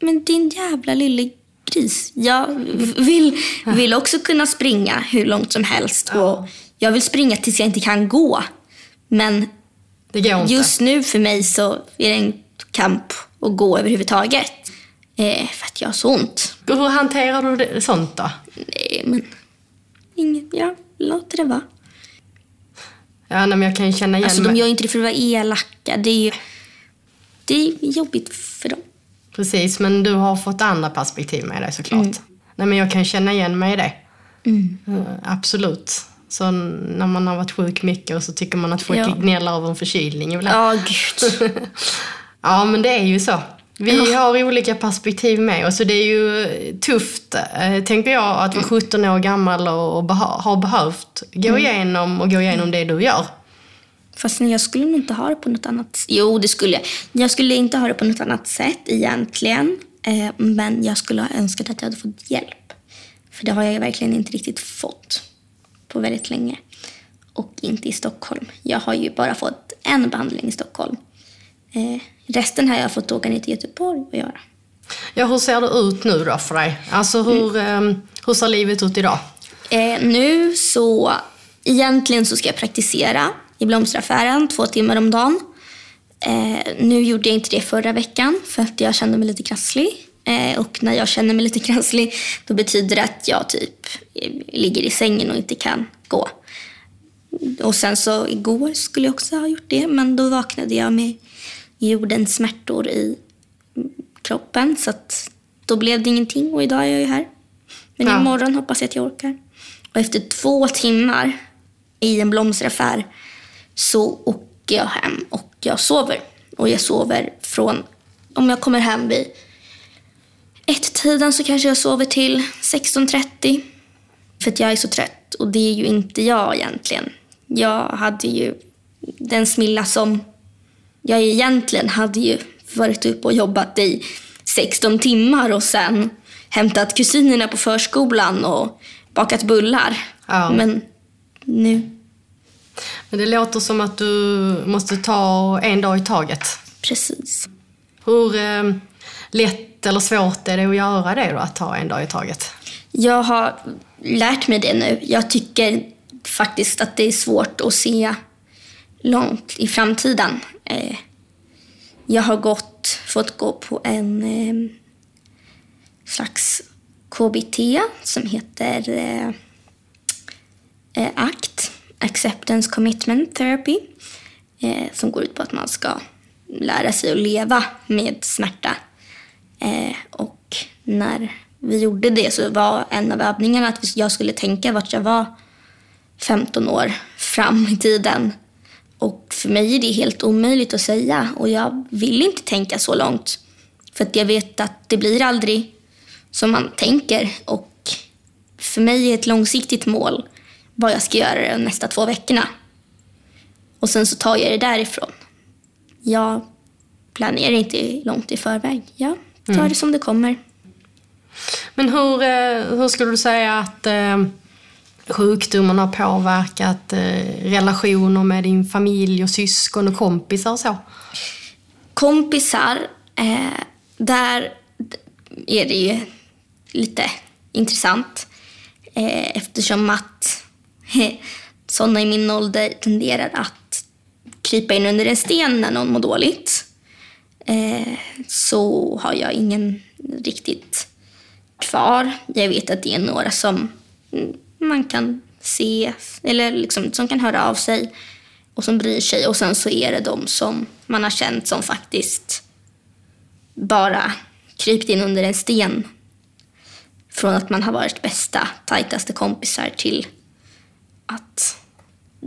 men din jävla lille gris. Jag vill, vill också kunna springa hur långt som helst. Och jag vill springa tills jag inte kan gå. Men. Just nu för mig så är det en kamp att gå överhuvudtaget. Eh, för att jag har så ont. Hur hanterar du det, sånt då? Nej, men inget. Ja, låt det vara. Ja, nej, men jag kan ju känna igen Alltså, de gör ju inte det för att vara elaka. Det är ju det är jobbigt för dem. Precis, men du har fått andra perspektiv med dig såklart. Mm. Nej, men jag kan känna igen mig i det. Eh, absolut. Så när man har varit sjuk mycket och så tycker man att folk Ja. gnäller över en förkylning ibland. Ja, gud. Ja, men det är ju så. Vi har olika perspektiv med oss och det är ju tufft, eh, tänker jag, att vara 17 år gammal och, och beha- ha behövt gå Mm. igenom och gå igenom det du gör. Fast jag skulle nog inte ha det på något annat sätt. Jo, det skulle jag. Jag skulle inte ha det på något annat sätt egentligen. Eh, men jag skulle ha önskat att jag hade fått hjälp. För det har jag verkligen inte riktigt fått på väldigt länge. Och inte i Stockholm. Jag har ju bara fått en behandling i Stockholm. Eh, resten har jag fått åka ner till Göteborg och göra. Ja, hur ser det ut nu då för dig? Alltså hur, eh, hur ser livet ut idag? Eh, nu så, egentligen så ska jag praktisera i blomsteraffären två timmar om dagen. Eh, nu gjorde jag inte det förra veckan för att jag kände mig lite krasslig. Eh, och när jag känner mig lite krasslig då betyder det att jag typ eh, ligger i sängen och inte kan gå. Och sen så igår skulle jag också ha gjort det men då vaknade jag med jordens smärtor i kroppen så att då blev det ingenting och idag är jag ju här. Men Ja. imorgon hoppas jag att jag orkar. Och efter två timmar i en blomsteraffär så åker jag hem och jag sover. Och jag sover från, om jag kommer hem vid ett-tiden så kanske jag sover till 16.30. För att jag är så trött och det är ju inte jag egentligen. Jag hade ju den Smilla som jag egentligen hade ju varit uppe och jobbat i 16 timmar och sen hämtat kusinerna på förskolan och bakat bullar. Ja. Men nu, Men det låter som att du måste ta en dag i taget. precis. Hur eh, lätt eller svårt är det att göra det då, att ta en dag i taget? Jag har lärt mig det nu. Jag tycker faktiskt att det är svårt att se långt i framtiden. Eh, Jag har gått, fått gå på en eh, slags KBT som heter eh, eh, ACT, Acceptance Commitment Therapy, eh, som går ut på att man ska lära sig att leva med smärta. Eh, och när vi gjorde det så var en av övningarna att jag skulle tänka vart jag var 15 år fram i tiden. Och för mig är det helt omöjligt att säga och jag vill inte tänka så långt. För att jag vet att det blir aldrig som man tänker. Och för mig är ett långsiktigt mål vad jag ska göra de nästa två veckorna. Och sen så tar jag det därifrån. Jag planerar inte långt i förväg. Jag tar mm. det som det kommer. Men hur, eh, hur skulle du säga att eh, sjukdomen har påverkat eh, relationer med din familj och syskon och kompisar och så? Kompisar, där är det ju lite intressant eftersom att sådana i min ålder tenderar att krypa in under en sten när någon mår dåligt. Eh, så har jag ingen riktigt kvar. Jag vet att det är några som man kan se, eller liksom, som kan höra av sig och som bryr sig. Och sen så är det de som man har känt som faktiskt bara krypt in under en sten. Från att man har varit bästa, tajtaste kompisar till att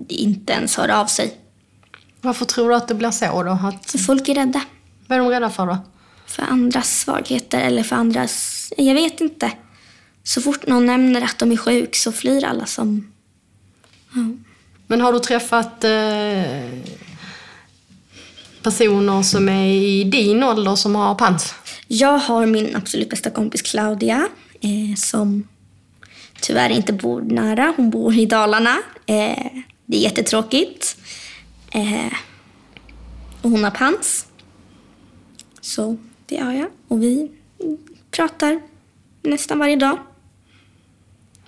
inte ens hör av sig. Varför tror du att det blir så då? Att... Folk är rädda. Vad är de rädda för då? För andras svagheter eller för andras jag vet inte. Så fort någon nämner att de är sjuk så flyr alla som... Ja. Men har du träffat eh, personer som är i din ålder som har pans? Jag har min absolut bästa kompis Claudia eh, som tyvärr inte bor nära. Hon bor i Dalarna. Eh, det är jättetråkigt. Eh, och hon har pans. Så det har jag. Och vi pratar nästan varje dag.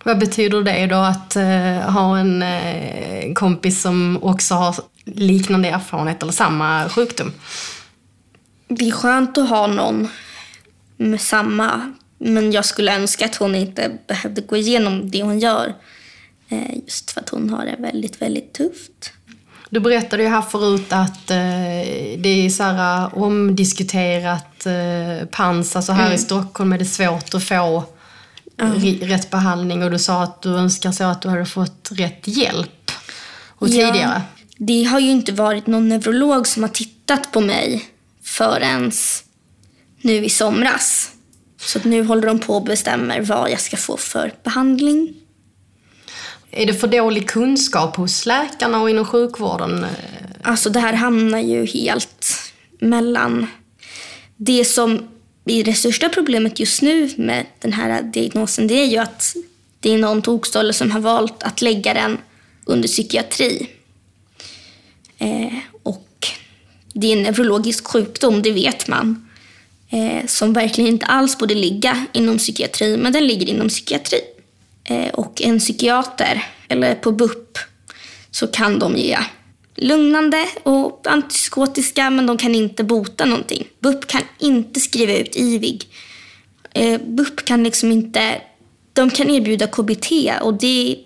Vad betyder det då att uh, ha en uh, kompis som också har liknande erfarenhet eller samma sjukdom? Det är skönt att ha någon med samma, men jag skulle önska att hon inte behövde gå igenom det hon gör. Uh, just för att hon har det väldigt, väldigt tufft. Du berättade ju här förut att eh, det är så här omdiskuterat eh, pans. Alltså här mm. i Stockholm är det svårt att få mm. rätt behandling och du sa att du önskar så att du hade fått rätt hjälp och ja, tidigare. Det har ju inte varit någon neurolog som har tittat på mig förrän nu i somras. Så nu håller de på och bestämmer vad jag ska få för behandling. Är det för dålig kunskap hos läkarna och inom sjukvården? Alltså det här hamnar ju helt mellan det som är det största problemet just nu med den här diagnosen. Det är ju att det är någon tokstolle som har valt att lägga den under psykiatri. Eh, och det är en neurologisk sjukdom, det vet man. Eh, som verkligen inte alls borde ligga inom psykiatri, men den ligger inom psykiatri. Eh, och en psykiater, eller på BUP, så kan de ge lugnande och antipsykotiska, men de kan inte bota någonting. BUP kan inte skriva ut IVIG. Eh, BUP kan liksom inte... De kan erbjuda KBT och det...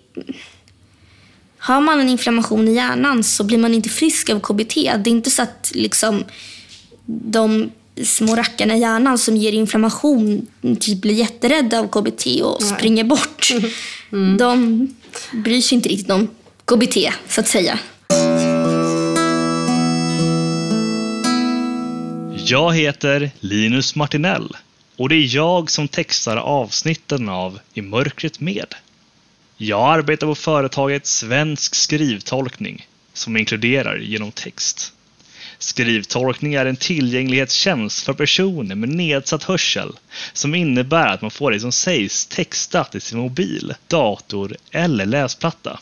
Har man en inflammation i hjärnan så blir man inte frisk av KBT. Det är inte så att liksom de små rackarna i hjärnan som ger inflammation typ blir jätterädda av KBT och Nej. springer bort. Mm. De bryr sig inte riktigt om KBT, så att säga. Jag heter Linus Martinell och det är jag som textar avsnitten av I mörkret med. Jag arbetar på företaget Svensk skrivtolkning som inkluderar genom text. Skrivtolkning är en tillgänglighetstjänst för personer med nedsatt hörsel som innebär att man får det som sägs textat i sin mobil, dator eller läsplatta.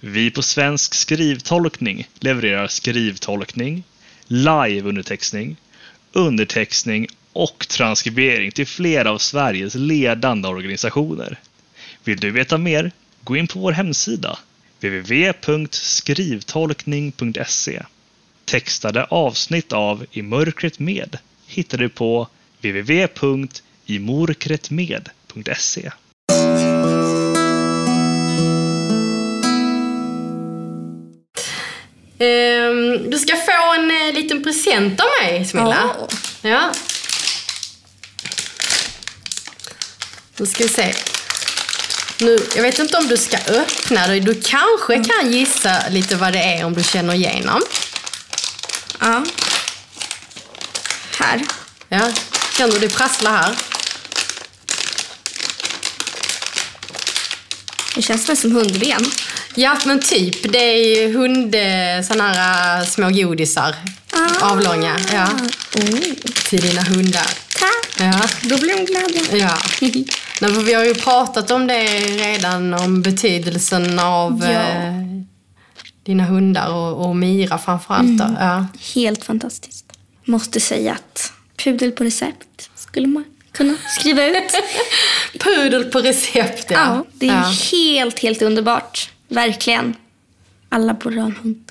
Vi på Svensk skrivtolkning levererar skrivtolkning, live-undertextning, undertextning och transkribering till flera av Sveriges ledande organisationer. Vill du veta mer? Gå in på vår hemsida www.skrivtolkning.se Textade avsnitt av I mörkret med hittar du på www.imorkretmed.se www.ljudböcker.se. Ehm, du ska få en eh, liten present av mig, Smilla. Åh. Ja. Nu ska vi se. Nu, jag vet inte om du ska öppna det. Du kanske kan gissa lite vad det är om du känner igenom. Ja. Här. Ja. Känner du det prassla här? Det känns väl som hundben. Ja, men typ. Det är ju hund... eh, Såna här eh, små godisar. Ah. Avlånga. Ja. Oh. Till dina hundar. Tack. Ja. Då blir hon glad. Ja. Nej, vi har ju pratat om det redan, om betydelsen av Ja. eh, dina hundar och, och Mira framförallt. Då. Ja. Helt fantastiskt. Måste säga att pudel på recept skulle man kunna skriva ut. Pudel på recept, ja. Ja, det är Ja. helt, helt underbart. Verkligen. Alla borde ha en hund.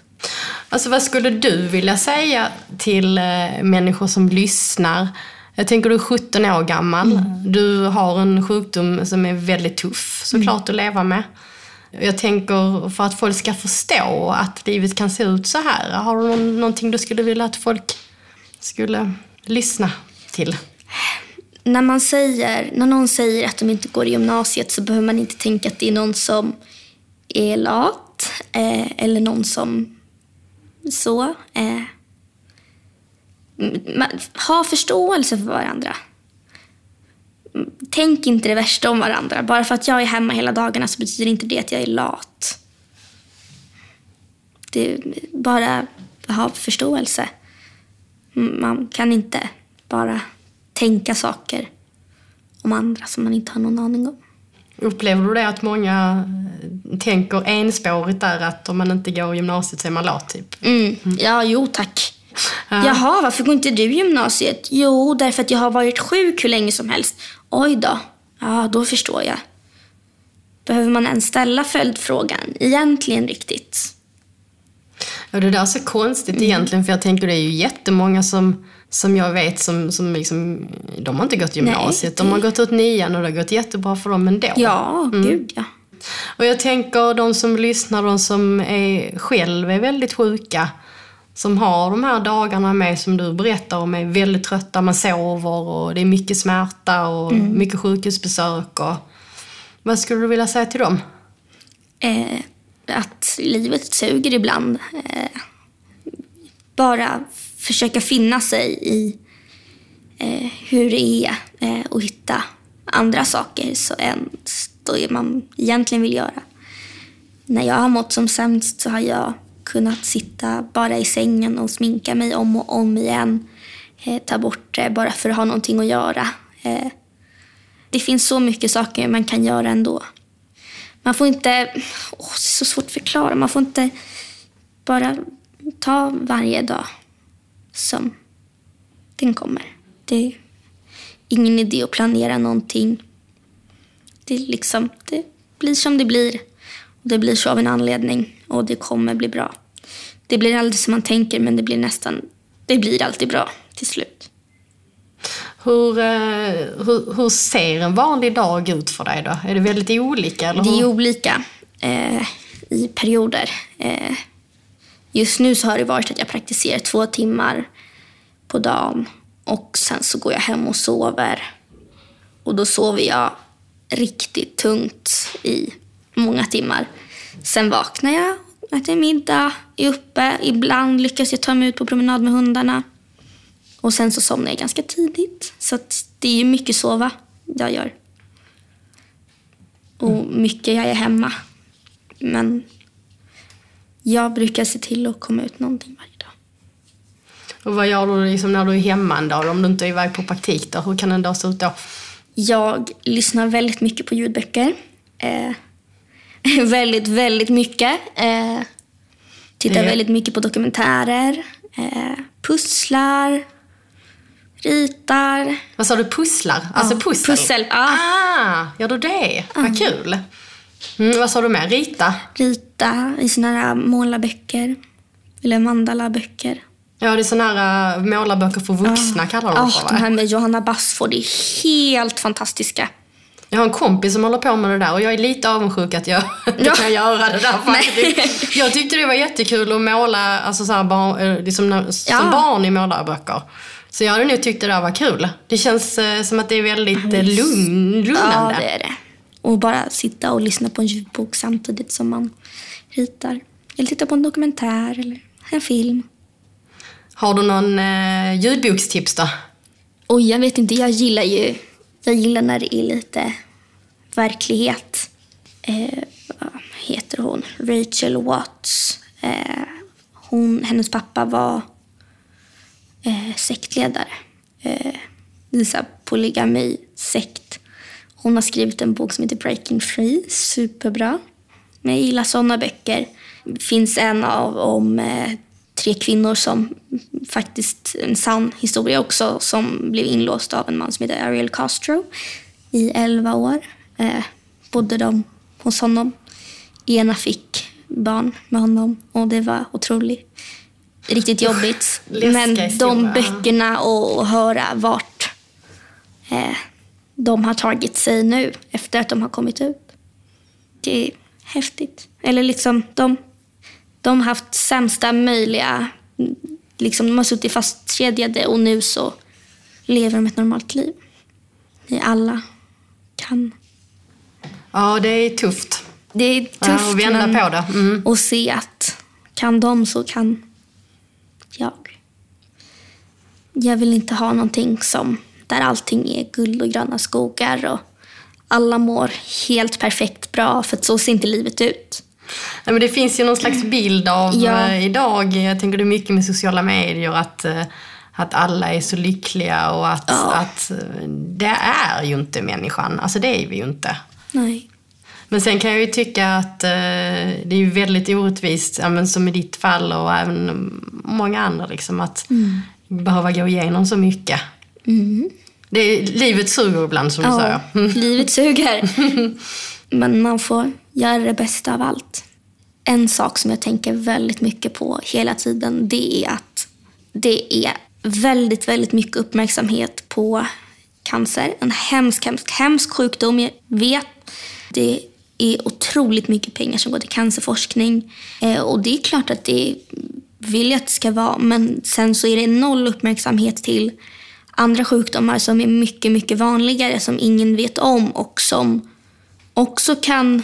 Alltså vad skulle du vilja säga till eh, människor som lyssnar? Jag tänker du är 17 år gammal. Mm. Du har en sjukdom som är väldigt tuff såklart att leva med. Jag tänker för att folk ska förstå att livet kan se ut så här. Har du någonting du skulle vilja att folk skulle lyssna till? När, man säger, när någon säger att de inte går i gymnasiet så behöver man inte tänka att det är någon som är lat eh, eller någon som så. Eh, ha förståelse för varandra. Mm, Tänk inte det värsta om varandra. Bara för att jag är hemma hela dagarna så betyder inte det att jag är lat. Det bara ha förståelse. Mm, Man kan inte bara tänka saker om andra som man inte har någon aning om. Upplever du det att många eh, tänker enspårigt där att om man inte går gymnasiet så är man lat typ? Mm. Ja, jo tack. Ja. Jaha, varför går inte du gymnasiet? Jo, därför att jag har varit sjuk hur länge som helst. Oj då. Ja, då förstår jag. Behöver man ens ställa följdfrågan? Egentligen riktigt. Ja, det där är så konstigt Mm. egentligen, för jag tänker det är ju jättemånga som, som jag vet som, som liksom, de har inte gått gymnasiet. De har gått ut nian och det har gått jättebra för dem ändå. Ja, gud ja. Och jag tänker de som lyssnar, de som är, själv är väldigt sjuka, som har de här dagarna med som du berättar om, är väldigt trötta, man sover och det är mycket smärta och Mm. mycket sjukhusbesök. Och, vad skulle du vilja säga till dem? Eh, att livet suger ibland. Eh, bara försöka finna sig i eh, hur det är eh, och hitta andra saker så än det man egentligen vill göra. När jag har mått som sämst så har jag kunnat sitta bara i sängen och sminka mig om och om igen. Eh, ta bort det bara för att ha någonting att göra. Eh, det finns så mycket saker man kan göra ändå. Man får inte... Åh, det är så svårt att förklara. Man får inte bara ta varje dag som den kommer. Det är ingen idé att planera någonting. Det, är liksom, det blir som det blir. Och det blir så av en anledning. Och det kommer bli bra. Det blir aldrig som man tänker, men det blir nästan... Det blir alltid bra till slut. Hur, eh, hur, hur ser en vanlig dag ut för dig då? Är det väldigt olika? Eller Det är olika eh, i perioder. Eh, just nu så har det varit att jag praktiserar två timmar på dagen och sen så går jag hem och sover. Och då sover jag riktigt tungt i många timmar. Sen vaknar jag, äter middag, är uppe. Ibland lyckas jag ta mig ut på promenad med hundarna. Och sen så somnar jag ganska tidigt. Så det är mycket sova jag gör. Och mycket jag är hemma. Men jag brukar se till att komma ut någonting varje dag. Och vad gör du liksom när du är hemma en dag? Om du inte är iväg på praktik då? Hur kan en dag se ut då? Jag lyssnar väldigt mycket på ljudböcker. Eh, väldigt, väldigt mycket. Eh, tittar Det- väldigt mycket på dokumentärer. Eh, pusslar. Ritar. Vad sa du? Pusslar? Alltså Ja, pussel? pussel, ja. Ah, gör du det? Vad kul. Mm, vad sa du mer? Rita? Rita i såna här målarböcker. Eller mandalaböcker. Ja, det är såna här uh, målarböcker för vuxna kallar de Ja, för de va? här med Johanna Bassford är helt fantastiska. Jag har en kompis som håller på med det där och jag är lite avundsjuk att jag inte Ja. kan göra det där faktiskt. Jag tyckte det var jättekul att måla alltså så här barn, eh, liksom när, som Ja. barn i målarböcker. Så jag hade nog tyckt det där var kul. Det känns eh, som att det är väldigt eh, lugn, Ja, lugnande. det är det. Och bara sitta och lyssna på en ljudbok samtidigt som man ritar. Eller titta på en dokumentär eller en film. Har du någon eh, ljudbokstips då? Och jag vet inte, jag gillar ju jag gillar när det är lite verklighet. Eh, vad heter hon? Rachel Watts. Eh, hon, hennes pappa var eh, sektledare. Eh, det är så här polygami-sekt. Hon har skrivit en bok som heter Breaking Free. Superbra. Men jag gillar sådana böcker. Det finns en av, om eh, tre kvinnor som faktiskt en sann historia också som blev inlåst av en man som heter Ariel Castro i 11 år. Eh, bodde de hos honom. Ena fick barn med honom och det var otroligt riktigt jobbigt. Men de böckerna och höra vart eh, de har tagit sig nu efter att de har kommit ut. Det är häftigt. Eller liksom, de, de har haft sämsta möjliga... Liksom, de har suttit fastkedjade och nu så lever de ett normalt liv. Vi alla kan. Ja, det är tufft. Det är tufft Ja, och vända men på det. Mm. att se att kan de så kan jag. Jag vill inte ha någonting som där allting är guld och gröna skogar och alla mår helt perfekt bra för att så ser inte livet ut. Nej, men det finns ju någon slags bild av Ja. eh, idag, jag tänker det är mycket med sociala medier, att, eh, att alla är så lyckliga och att, Ja. att eh, det är ju inte människan. Alltså det är vi ju inte. Nej. Men sen kan jag ju tycka att eh, det är ju väldigt orättvist, ja, som i ditt fall och även många andra, liksom, att behöva gå igenom så mycket. Det är, livet suger ibland som du Ja, säger. livet suger. Men man får göra det bästa av allt. En sak som jag tänker väldigt mycket på hela tiden det är att det är väldigt, väldigt mycket uppmärksamhet på cancer. En hemsk, hemsk, hemsk sjukdom. Jag vet. Det är otroligt mycket pengar som går till cancerforskning. Eh, och det är klart att det vill jag att det ska vara. Men sen så är det noll uppmärksamhet till andra sjukdomar som är mycket, mycket vanligare som ingen vet om och som också kan,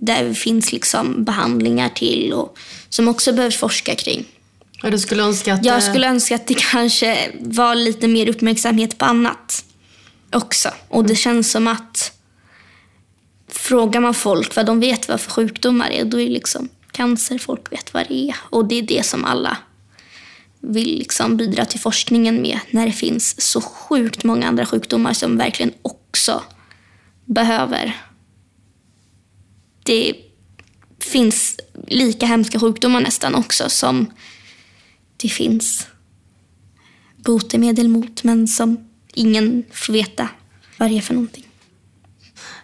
där det finns liksom behandlingar till och som också behövs forska kring. Och du skulle önska att... Jag eh, skulle önska att det kanske var lite mer uppmärksamhet på annat också. Och det känns som att frågar man folk vad de vet vad för sjukdomar är, då är det liksom cancer folk vet vad det är. Och det är det som alla vill liksom bidra till forskningen med när det finns så sjukt många andra sjukdomar som verkligen också behöver. Det finns lika hemska sjukdomar nästan också som det finns botemedel mot men som ingen får veta vad det är för någonting.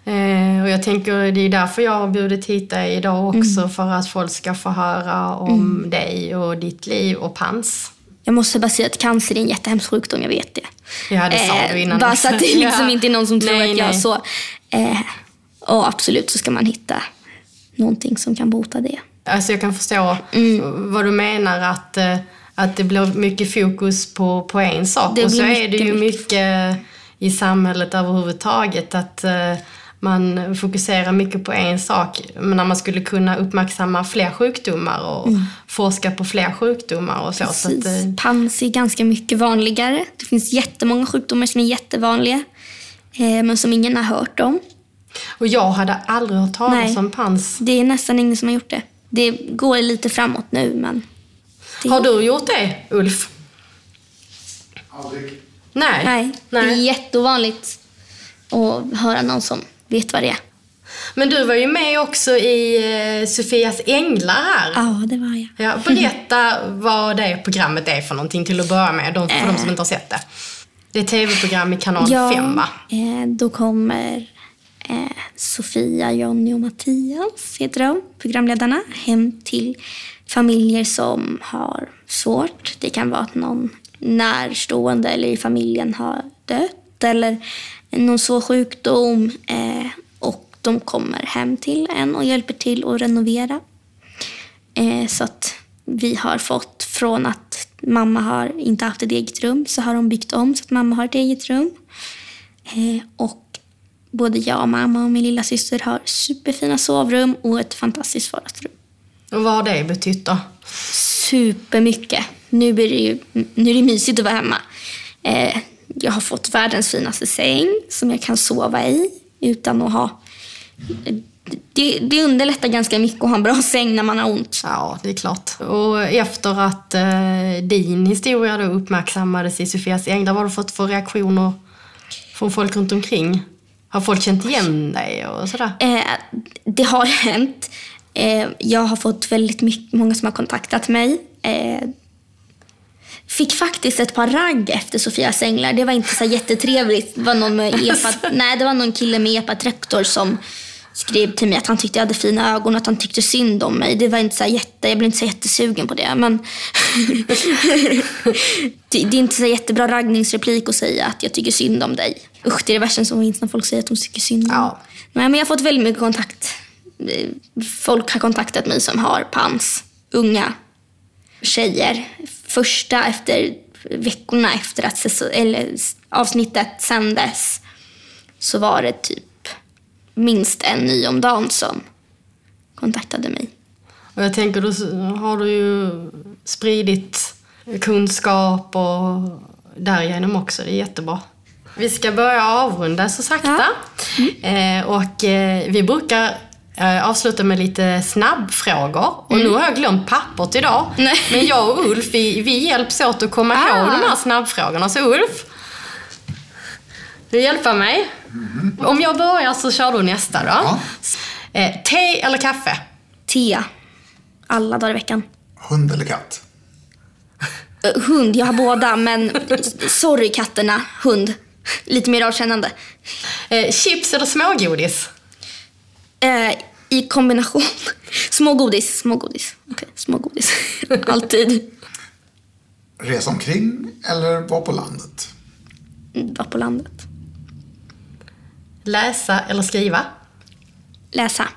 Eh, och jag tänker det är därför jag har bjudit hit dig idag också. För att folk ska få höra om dig och ditt liv och Pans. Jag måste bara säga att cancer är en jättehemsk sjukdom, jag vet det. Ja, det sa du innan. Bara så att det liksom Ja. inte är någon som tror Nej, att jag nej. så. Eh, och absolut så ska man hitta någonting som kan bota det. Alltså jag kan förstå Mm. vad du menar att, eh, att det blir mycket fokus på, på en sak. Det och så blir är det ju mycket, mycket i samhället överhuvudtaget att eh, man fokuserar mycket på en sak. Men när man skulle kunna uppmärksamma fler sjukdomar och forska på fler sjukdomar och så. så att, Mm. Eh, Pans är ganska mycket vanligare. Det finns jättemånga sjukdomar som är jättevanliga. Men som ingen har hört om. Och jag hade aldrig hört talas Nej. om Pans. Det är nästan ingen som har gjort det. Det går lite framåt nu men... Det, Har du gjort det, Ulf? Aldrig. Nej. Nej, det är jätteovanligt att höra någon som vet vad det är. Men du var ju med också i eh, Sofias Änglar här. Ja, det var jag. Ja, berätta vad det programmet är för någonting till att börja med, de, för de som inte har sett det. Det är ett tv-program i kanal 5 va? eh, då kommer eh, Sofia, Jonny och Mattias, heter de, programledarna, hem till familjer som har svårt. Det kan vara att någon närstående eller i familjen har dött eller någon svår sjukdom eh, och de kommer hem till en och hjälper till att renovera. Eh, så att vi har fått från att mamma har inte haft ett eget rum så har de byggt om så att mamma har ett eget rum. Eh, och både jag och mamma och min lilla syster har superfina sovrum och ett fantastiskt vardagsrum. Och vad har det betytt då? Supermycket. Nu är det ju nu är det mysigt att vara hemma. Eh, jag har fått världens finaste säng som jag kan sova i utan att ha... Det, det underlättar ganska mycket att ha en bra säng när man har ont. Ja, det är klart. Och efter att eh, din historia då uppmärksammades i Sofias äng, vad har du fått för reaktioner från folk runt omkring? Har folk känt igen dig och sådär? Eh, det har hänt. Eh, jag har fått väldigt mycket, många som har kontaktat mig. Eh, fick faktiskt ett par ragg efter Sofias änglar. Det var inte så jättetrevligt. Det var någon med epa, nej, det var någon kille med epatraktor som skrev till mig att han tyckte jag hade fina ögon och att han tyckte synd om mig. Det var inte så jätte, jag blev inte så jättesugen på det. Men det, det är inte så jättebra raggningsreplik att säga att jag tycker synd om dig. Usch, det är det värsta som finns när folk säger att de tycker synd om. Ja. Nej, men jag har fått väldigt mycket kontakt. Folk har kontaktat mig som har pans. Unga tjejer. Första efter veckorna efter att eller avsnittet sändes så var det typ minst en ny om dagen som kontaktade mig. Och jag tänker, då har du ju spridit kunskap och därigenom också. Det är jättebra. Vi ska börja avrunda så sakta. Eh, och eh, vi brukar eh, avsluta med lite snabbfrågor. Och nu har jag glömt pappret idag. Nej. Men jag och Ulf, vi, vi hjälps åt att komma Ah. ihåg de här snabbfrågorna. Så Ulf, du hjälpa mig. Om jag börjar så kör du nästa då. Ja. Eh, te eller kaffe? Te. Alla dagar i veckan. Hund eller katt? Eh, hund, jag har båda men sorry katterna. Hund. Lite mer avkännande. Eh, chips eller smågodis? Eh, I kombination. Smågodis. Smågodis. Okej, smågodis. Alltid. Resa omkring eller vara på landet? Var på landet. Läsa eller skriva? Läsa.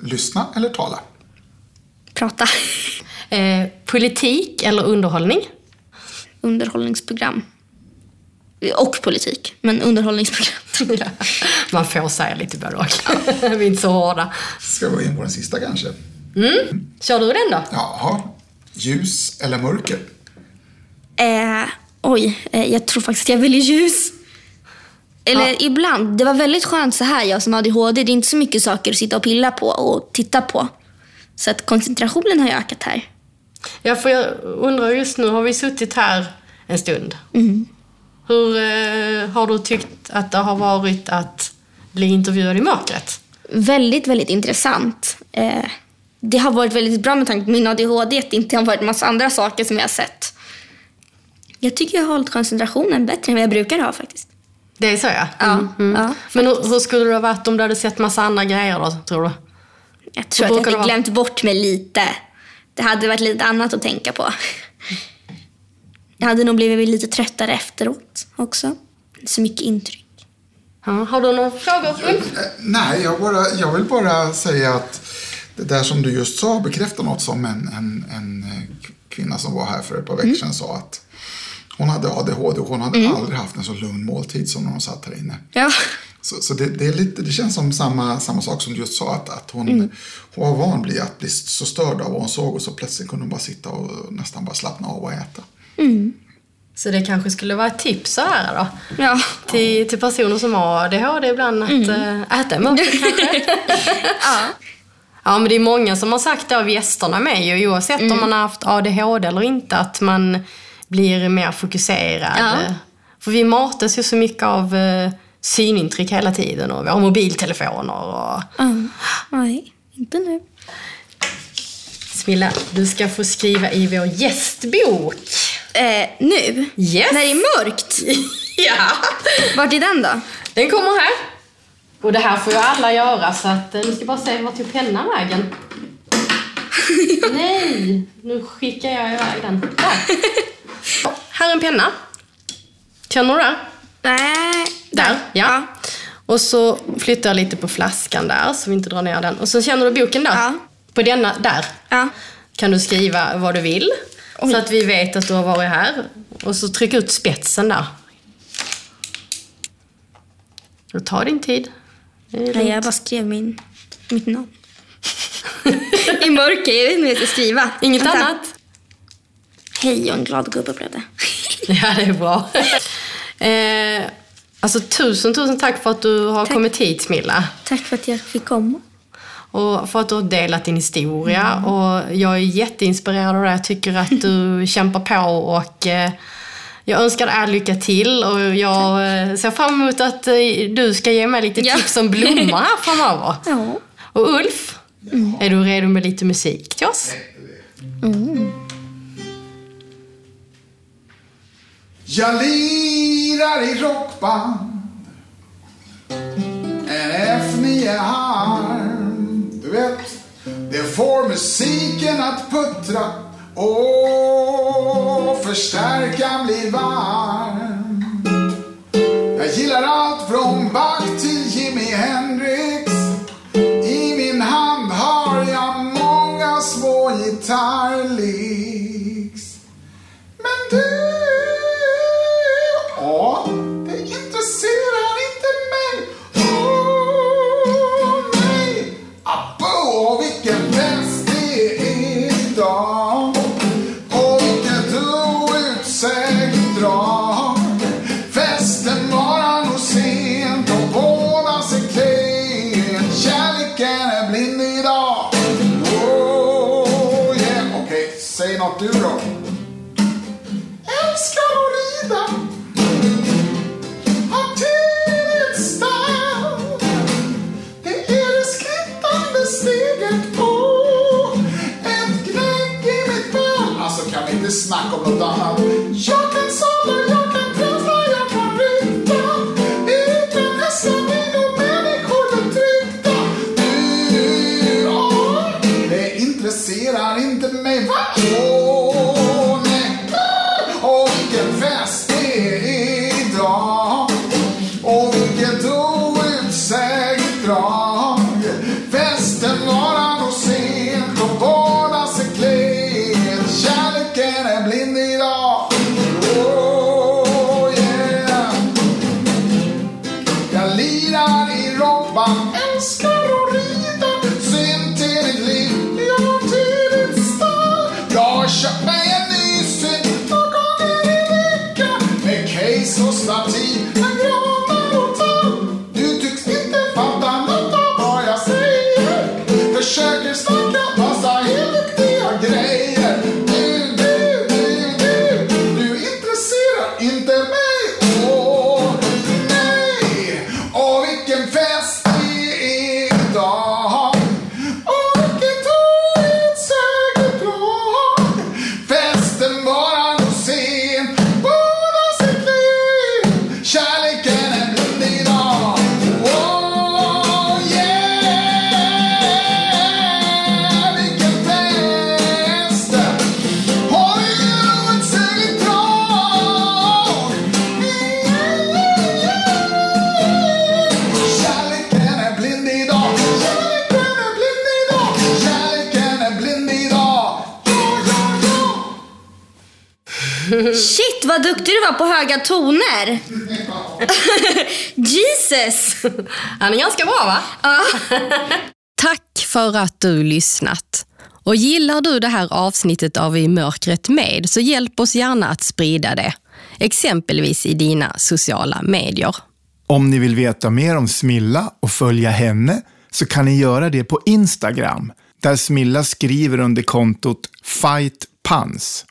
Lyssna eller tala? Prata. Eh, politik eller underhållning? Underhållningsprogram. Och politik, men underhållningsprogram. Ja, Man får säga lite både och. Vi är inte så hårda. Ska vi gå in på den sista kanske? Kör du den då? Jaha. Ljus eller mörker? Eh, oj, eh, jag tror faktiskt att jag väljer ljus. Eller ibland. Det var väldigt skönt så här, jag som har ADHD. Det är inte så mycket saker att sitta och pilla på och titta på. Så att koncentrationen har ökat här. Ja, för jag undrar just nu, har vi suttit här en stund? Hur eh, har du tyckt att det har varit att bli intervjuad i mörkret? Väldigt, väldigt intressant. Eh, det har varit väldigt bra med tanke på min ADHD att det inte har varit en massa andra saker som jag har sett. Jag tycker jag har hållit koncentrationen bättre än vad jag brukar ha faktiskt. Det är så ja? Mm, mm. ja, Men hur, hur skulle det ha varit om du hade sett massa andra grejer då, tror du? Jag tror att jag det hade glömt bort mig lite. Det hade varit lite annat att tänka på. Jag hade nog blivit lite tröttare efteråt också. Så mycket intryck. Ja, har du några frågor Ulf? Eh, Nej, jag, bara, jag vill bara säga att det där som du just sa bekräftar något som en, en, en eh, kvinna som var här för ett par veckor sedan sa att hon hade ADHD och hon hade aldrig haft en så lugn måltid som när hon satt här inne. Ja. Så, så det, det, är lite, det känns som samma, samma sak som du just sa, att, att hon, Mm. hon var van vid att bli så störd av vad hon såg och så plötsligt kunde hon bara sitta och nästan bara slappna av och äta. Så det kanske skulle vara ett tips så här då? Ja. Till, till personer som har ADHD ibland att äh, äta i mörkret kanske? ja. Ja, men det är många som har sagt det av gästerna med ju, oavsett om man har haft ADHD eller inte, att man blir mer fokuserad. Ja. För vi matas ju så mycket av eh, synintryck hela tiden och vi har mobiltelefoner och... Ja. Nej, inte nu. Smilla, du ska få skriva i vår gästbok. Eh, nu? Yes. När det är mörkt? Ja! Vart är den då? Den kommer här. Och det här får ju alla göra så att, eh, nu ska bara se vart tog pennan vägen. Nej, nu skickar jag iväg den. Där. Här är en penna. Känner du det? Nej. Där, ja. Och så flyttar jag lite på flaskan där så vi inte drar ner den. Och så känner du boken där. Ja. På denna, där Ja. kan du skriva vad du vill. Så att vi vet att du har varit här. Och så tryck ut spetsen där. Och ta din tid. Nej, jag bara skrev min, mitt namn. I mörker, jag vet inte vad jag ska skriva. Inget Vänta. annat? Hej och en glad gubbe blev det. Ja, det är bra. eh, alltså tusen, tusen tack för att du har Tack. kommit hit Smilla. Tack för att jag fick komma. Och för att du har delat din historia. Och jag är jätteinspirerad av det. Jag tycker att du kämpar på och eh, jag önskar dig all lycka till. Och jag eh, ser fram emot att eh, du ska ge mig lite Ja. tips om blommor här framöver. Ja. Och Ulf, är du redo med lite musik till oss? Jag lirar i rockband. En F9 harm Du vet, det får musiken att puttra och förstärkaren blir varm Jag gillar allt från Bach till Jimi Hendrix. I min hand har jag många små gitarrlicks höga toner. Jesus. Han är ganska bra va? Tack för att du lyssnat. Och gillar du det här avsnittet av I mörkret med så hjälp oss gärna att sprida det. Exempelvis i dina sociala medier. Om ni vill veta mer om Smilla och följa henne så kan ni göra det på Instagram där Smilla skriver under kontot fightpans.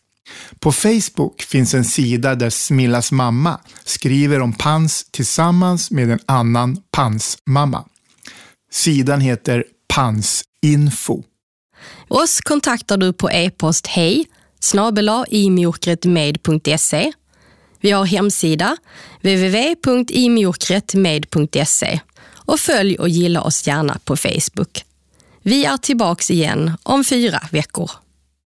På Facebook finns en sida där Smillas mamma skriver om pans tillsammans med en annan Pans-mamma. Sidan heter Pansinfo. Oss kontaktar du på e-post hej imjokretmed.se. Vi har hemsida www.imjokretmed.se och följ och gilla oss gärna på Facebook. Vi är tillbaks igen om fyra veckor.